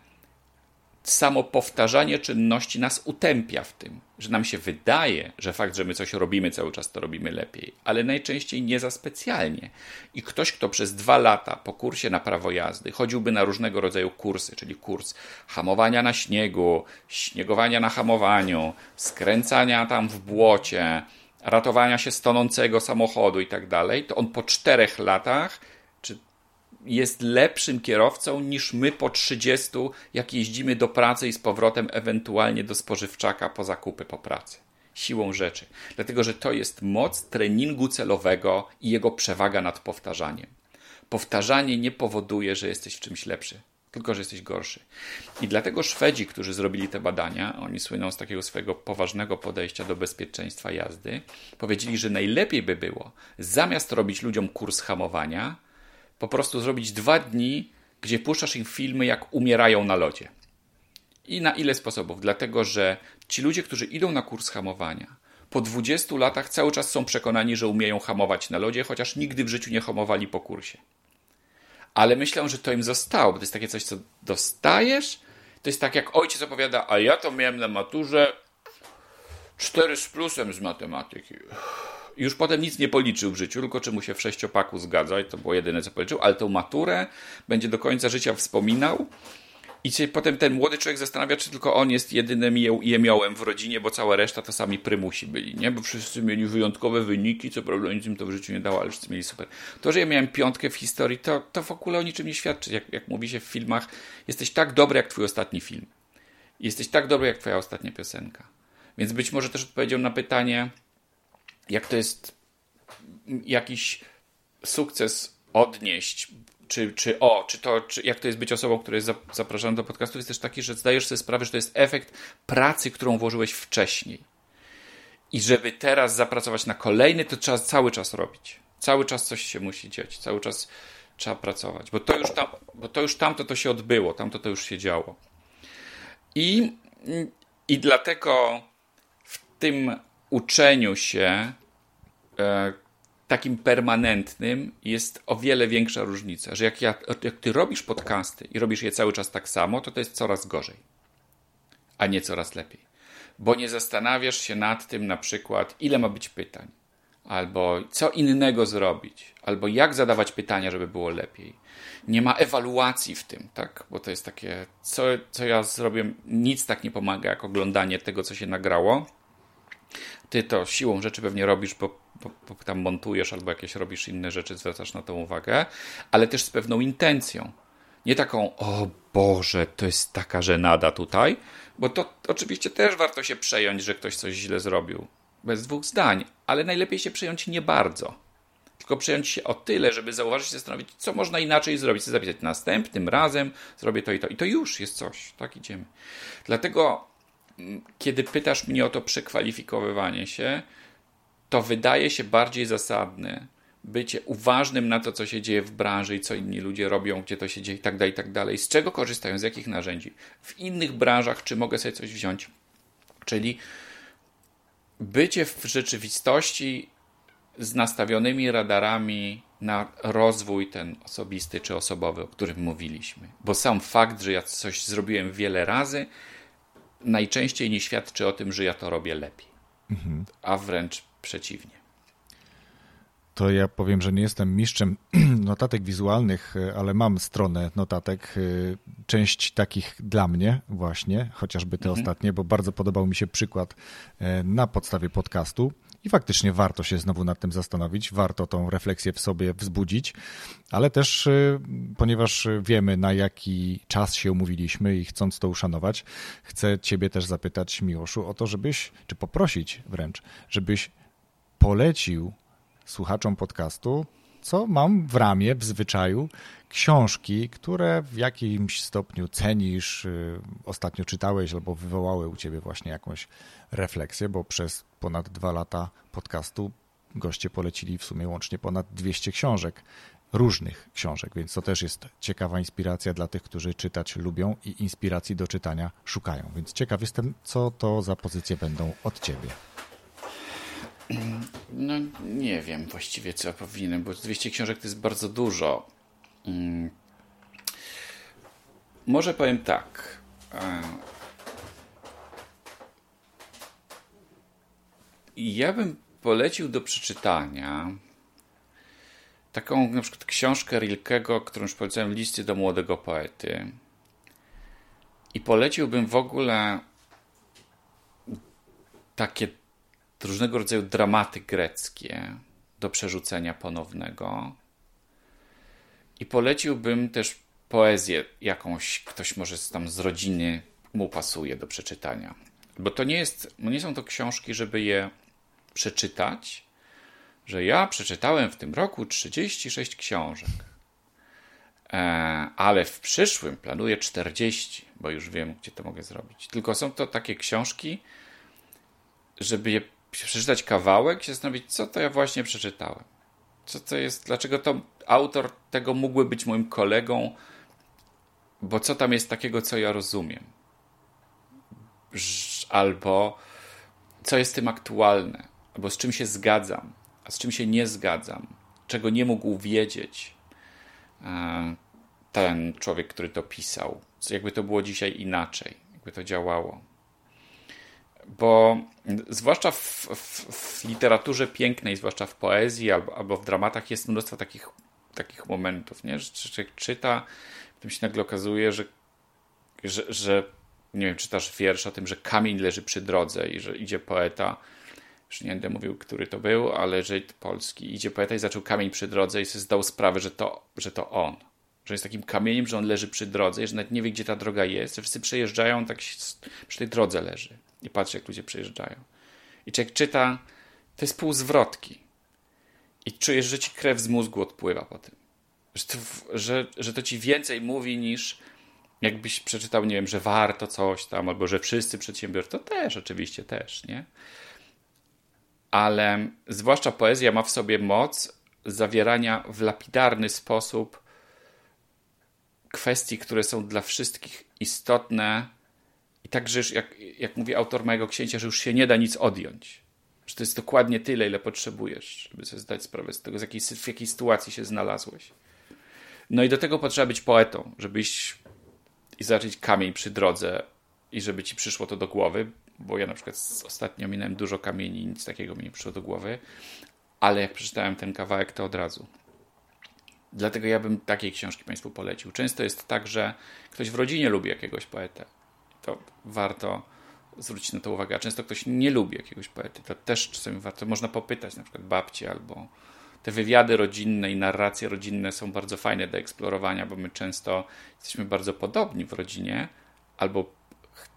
samo powtarzanie czynności nas utępia w tym, że nam się wydaje, że fakt, że my coś robimy cały czas, to robimy lepiej, ale najczęściej nie za specjalnie. I ktoś, kto przez dwa lata po kursie na prawo jazdy chodziłby na różnego rodzaju kursy, czyli kurs hamowania na śniegu, śniegowania na hamowaniu, skręcania tam w błocie, ratowania się z tonącego samochodu i tak dalej, to on po czterech latach jest lepszym kierowcą niż my po 30, jak jeździmy do pracy i z powrotem ewentualnie do spożywczaka po zakupy po pracy. Siłą rzeczy. Dlatego, że to jest moc treningu celowego i jego przewaga nad powtarzaniem. Powtarzanie nie powoduje, że jesteś w czymś lepszy, tylko że jesteś gorszy. I dlatego Szwedzi, którzy zrobili te badania, oni słyną z takiego swojego poważnego podejścia do bezpieczeństwa jazdy, powiedzieli, że najlepiej by było, zamiast robić ludziom kurs hamowania, po prostu zrobić dwa dni, gdzie puszczasz im filmy, jak umierają na lodzie. I na ile sposobów? Dlatego, że ci ludzie, którzy idą na kurs hamowania, po 20 latach cały czas są przekonani, że umieją hamować na lodzie, chociaż nigdy w życiu nie hamowali po kursie. Ale myślę, że to im zostało, bo to jest takie coś, co dostajesz. To jest tak, jak ojciec opowiada, a ja to miałem na maturze 4 z plusem z matematyki. Już potem nic nie policzył w życiu, tylko czy mu się w sześciopaku zgadza i to było jedyne, co policzył, ale tą maturę będzie do końca życia wspominał i się potem ten młody człowiek zastanawia, czy tylko on jest jedynym jemiołem w rodzinie, bo cała reszta to sami prymusi byli, nie? Bo wszyscy mieli wyjątkowe wyniki, co prawda nic im to w życiu nie dało, ale wszyscy mieli super. To, że ja miałem piątkę w historii, to, to w ogóle o niczym nie świadczy. Jak, jak mówi się w filmach, jesteś tak dobry jak twój ostatni film. Jesteś tak dobry jak twoja ostatnia piosenka. Więc być może też odpowiedział na pytanie, jak to jest jakiś sukces odnieść czy, czy o, czy to, czy jak to jest być osobą, która jest zapraszana do podcastu, jest też taki, że zdajesz sobie sprawę, że to jest efekt pracy, którą włożyłeś wcześniej. I żeby teraz zapracować na kolejny, to trzeba cały czas robić. Cały czas coś się musi dziać, cały czas trzeba pracować, bo to już, tam, bo to już tamto to się odbyło, tamto to już się działo. I, i dlatego w tym uczeniu się, e, takim permanentnym jest o wiele większa różnica, że jak, ja, jak ty robisz podcasty i robisz je cały czas tak samo, to to jest coraz gorzej, a nie coraz lepiej. Bo nie zastanawiasz się nad tym na przykład, ile ma być pytań, albo co innego zrobić, albo jak zadawać pytania, żeby było lepiej. Nie ma ewaluacji w tym, tak? Bo to jest takie, co, co ja zrobię, nic tak nie pomaga, jak oglądanie tego, co się nagrało. Ty to siłą rzeczy pewnie robisz, bo bo, bo tam montujesz albo jakieś robisz inne rzeczy, zwracasz na to uwagę, ale też z pewną intencją. Nie taką, o Boże, to jest taka żenada tutaj, bo to oczywiście też warto się przejąć, że ktoś coś źle zrobił. Bez dwóch zdań, ale najlepiej się przejąć nie bardzo. Tylko przejąć się o tyle, żeby zauważyć zastanowić, co można inaczej zrobić. Chcę zapisać następnym razem, zrobię to i to. I to już jest coś. Tak idziemy. Dlatego, kiedy pytasz mnie o to przekwalifikowywanie się, to wydaje się bardziej zasadne bycie uważnym na to, co się dzieje w branży i co inni ludzie robią, gdzie to się dzieje i tak dalej, i tak dalej. Z czego korzystają, z jakich narzędzi. W innych branżach, czy mogę sobie coś wziąć. Czyli bycie w rzeczywistości z nastawionymi radarami na rozwój ten osobisty czy osobowy, o którym mówiliśmy. Bo sam fakt, że ja coś zrobiłem wiele razy, najczęściej nie świadczy o tym, że ja to robię lepiej. Mhm. A wręcz przeciwnie. To ja powiem, że nie jestem mistrzem notatek wizualnych, ale mam stronę notatek, część takich dla mnie właśnie, chociażby te mhm. ostatnie, bo bardzo podobał mi się przykład e, na podstawie podcastu. I faktycznie warto się znowu nad tym zastanowić, warto tą refleksję w sobie wzbudzić, ale też, e, ponieważ wiemy, na jaki czas się umówiliśmy i chcąc to uszanować, chcę Ciebie też zapytać, Miłoszu, o to, żebyś, czy poprosić wręcz, żebyś polecił słuchaczom podcastu, co mam w ramie, w zwyczaju, książki, które w jakimś stopniu cenisz, y, ostatnio czytałeś albo wywołały u ciebie właśnie jakąś refleksję, bo przez ponad dwa lata podcastu goście polecili w sumie łącznie ponad 200 książek, różnych książek, więc to też jest ciekawa inspiracja dla tych, którzy czytać lubią i inspiracji do czytania szukają. Więc ciekaw jestem, co to za pozycje będą od ciebie. No nie wiem właściwie co powinienem, bo 200 książek to jest bardzo dużo. Mm. Może powiem tak. E, ja bym polecił do przeczytania taką na przykład książkę Rilkego, którą już powiedziałem, Listy do młodego poety. I poleciłbym w ogóle takie różnego rodzaju dramaty greckie do przerzucenia ponownego. I poleciłbym też poezję jakąś, ktoś może tam z rodziny mu pasuje do przeczytania. Bo to nie jest, nie są to książki, żeby je przeczytać, że ja przeczytałem w tym roku 36 książek. E, ale w przyszłym planuję 40, bo już wiem, gdzie to mogę zrobić. Tylko są to takie książki, żeby je przeczytać kawałek i zastanowić, co to ja właśnie przeczytałem. Co to jest, dlaczego to autor tego mógłby być moim kolegą, bo co tam jest takiego, co ja rozumiem. Albo co jest tym aktualne, albo z czym się zgadzam, a z czym się nie zgadzam, czego nie mógł wiedzieć e, ten człowiek, który to pisał. Jakby to było dzisiaj inaczej, jakby to działało bo zwłaszcza w, w, w, literaturze pięknej, zwłaszcza w poezji albo, albo w dramatach jest mnóstwo takich, takich momentów, nie? że człowiek czyta, potem się nagle okazuje, że, że, że nie wiem, czytasz wiersz o tym, że kamień leży przy drodze i że idzie poeta, już nie będę mówił, który to był, ale że polski, idzie poeta i zaczął kamień przy drodze i sobie zdał sprawę, że to, że to on. Że jest takim kamieniem, że on leży przy drodze że nawet nie wie, gdzie ta droga jest. Że wszyscy przejeżdżają, tak przy tej drodze leży. I patrzy, jak ludzie przejeżdżają. I człowiek czyta, to jest pół zwrotki. I czujesz, że ci krew z mózgu odpływa po tym. Że to, że, że to ci więcej mówi niż jakbyś przeczytał, nie wiem, że warto coś tam, albo że wszyscy przedsiębiorcy, to też oczywiście też, nie? Ale zwłaszcza poezja ma w sobie moc zawierania w lapidarny sposób kwestii, które są dla wszystkich istotne i także, jak, jak mówi autor mojego księcia, że już się nie da nic odjąć. Że to jest dokładnie tyle, ile potrzebujesz, żeby sobie zdać sprawę z tego, z jakiej, w jakiej sytuacji się znalazłeś. No i do tego potrzeba być poetą, żeby iść i zacząć kamień przy drodze i żeby ci przyszło to do głowy, bo ja na przykład ostatnio minąłem dużo kamieni nic takiego mi nie przyszło do głowy, ale jak przeczytałem ten kawałek, to od razu. Dlatego ja bym takiej książki Państwu polecił. Często jest tak, że ktoś w rodzinie lubi jakiegoś poetę. To warto zwrócić na to uwagę. A często ktoś nie lubi jakiegoś poety. To też czasami warto. Można popytać na przykład babci albo te wywiady rodzinne i narracje rodzinne są bardzo fajne do eksplorowania, bo my często jesteśmy bardzo podobni w rodzinie, albo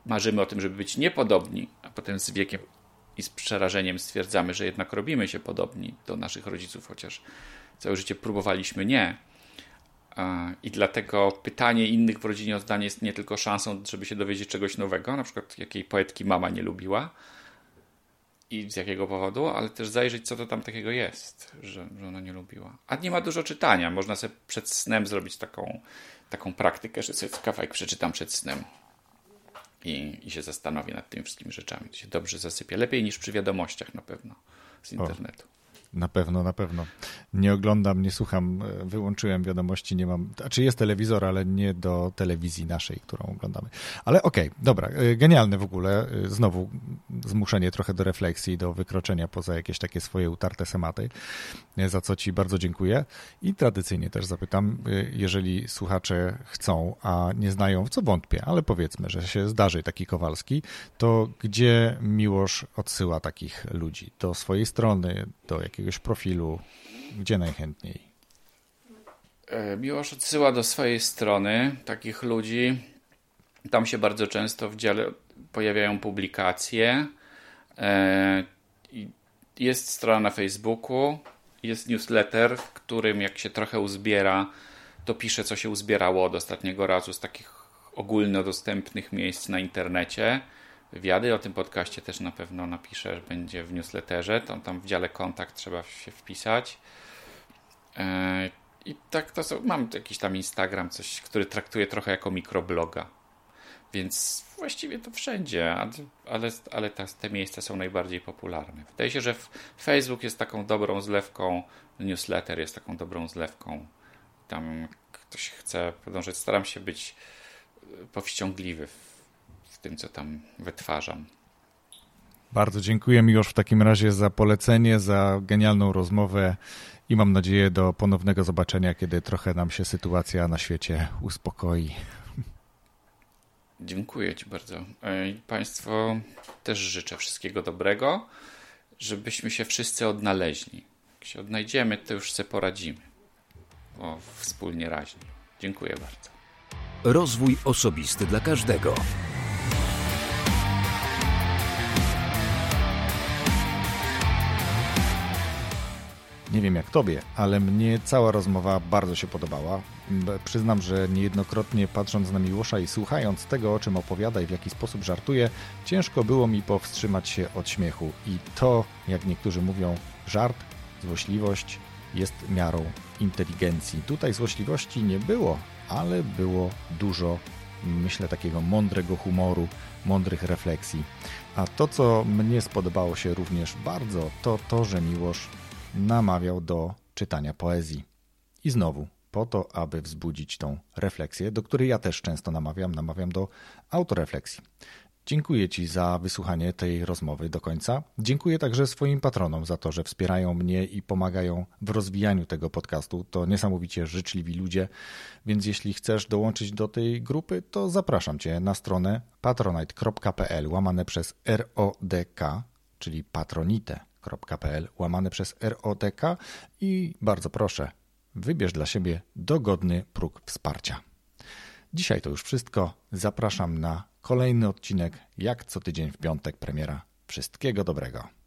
marzymy o tym, żeby być niepodobni, a potem z wiekiem i z przerażeniem stwierdzamy, że jednak robimy się podobni do naszych rodziców, chociaż całe życie próbowaliśmy nie. I dlatego pytanie innych w rodzinie o zdanie jest nie tylko szansą, żeby się dowiedzieć czegoś nowego, na przykład jakiej poetki mama nie lubiła, i z jakiego powodu, ale też zajrzeć, co to tam takiego jest, że, że ona nie lubiła. A nie ma dużo czytania. Można sobie przed snem zrobić taką, taką praktykę, że sobie kawałek przeczytam przed snem i, i się zastanowię nad tymi wszystkimi rzeczami. To się dobrze zasypia. Lepiej niż przy wiadomościach na pewno z internetu. O. Na pewno, na pewno. Nie oglądam, nie słucham, e, wyłączyłem wiadomości, nie mam. Znaczy jest telewizor, ale nie do telewizji naszej, którą oglądamy. Ale okej, okay, dobra, e, genialne w ogóle. E, znowu zmuszenie trochę do refleksji, do wykroczenia poza jakieś takie swoje utarte schematy, za co Ci bardzo dziękuję. I tradycyjnie też zapytam, jeżeli słuchacze chcą, a nie znają, w co wątpię, ale powiedzmy, że się zdarzy taki Kowalski, to gdzie Miłosz odsyła takich ludzi? Do swojej strony, do jakiegoś profilu, gdzie najchętniej? E, Miłosz odsyła do swojej strony takich ludzi. Tam się bardzo często w dziale pojawiają publikacje. E, jest strona na Facebooku, jest newsletter, w którym jak się trochę uzbiera, to pisze, co się uzbierało od ostatniego razu z takich ogólnodostępnych miejsc na internecie wywiady. O tym podcaście też na pewno napiszę, będzie w newsletterze. Tam, tam w dziale kontakt trzeba się wpisać. E, I tak to są, mam jakiś tam Instagram, coś, który traktuję trochę jako mikrobloga. Więc właściwie to wszędzie, ale, ale te, te miejsca są najbardziej popularne. Wydaje się, że Facebook jest taką dobrą zlewką, newsletter jest taką dobrą zlewką. Tam ktoś chce podążać, staram się być powściągliwy w tym, co tam wytwarzam. Bardzo dziękuję mi już w takim razie za polecenie, za genialną rozmowę i mam nadzieję do ponownego zobaczenia, kiedy trochę nam się sytuacja na świecie uspokoi. Dziękuję Ci bardzo. Państwo też życzę wszystkiego dobrego, żebyśmy się wszyscy odnaleźli. Jak się odnajdziemy, to już sobie poradzimy, bo wspólnie raźni. Dziękuję bardzo. Rozwój osobisty dla każdego. Nie wiem jak tobie, ale mnie cała rozmowa bardzo się podobała. Przyznam, że niejednokrotnie patrząc na Miłosza i słuchając tego, o czym opowiada i w jaki sposób żartuje, ciężko było mi powstrzymać się od śmiechu. I to, jak niektórzy mówią, żart, złośliwość jest miarą inteligencji. Tutaj złośliwości nie było, ale było dużo, myślę, takiego mądrego humoru, mądrych refleksji. A to, co mnie spodobało się również bardzo, to to, że Miłosz namawiał do czytania poezji. I znowu, po to, aby wzbudzić tą refleksję, do której ja też często namawiam, namawiam do autorefleksji. Dziękuję Ci za wysłuchanie tej rozmowy do końca. Dziękuję także swoim patronom za to, że wspierają mnie i pomagają w rozwijaniu tego podcastu. To niesamowicie życzliwi ludzie, więc jeśli chcesz dołączyć do tej grupy, to zapraszam Cię na stronę patronite.pl łamane przez RODK, czyli patronite.pl łamane przez RODK i bardzo proszę, wybierz dla siebie dogodny próg wsparcia. Dzisiaj to już wszystko. Zapraszam na kolejny odcinek, jak co tydzień w piątek premiera. Wszystkiego dobrego.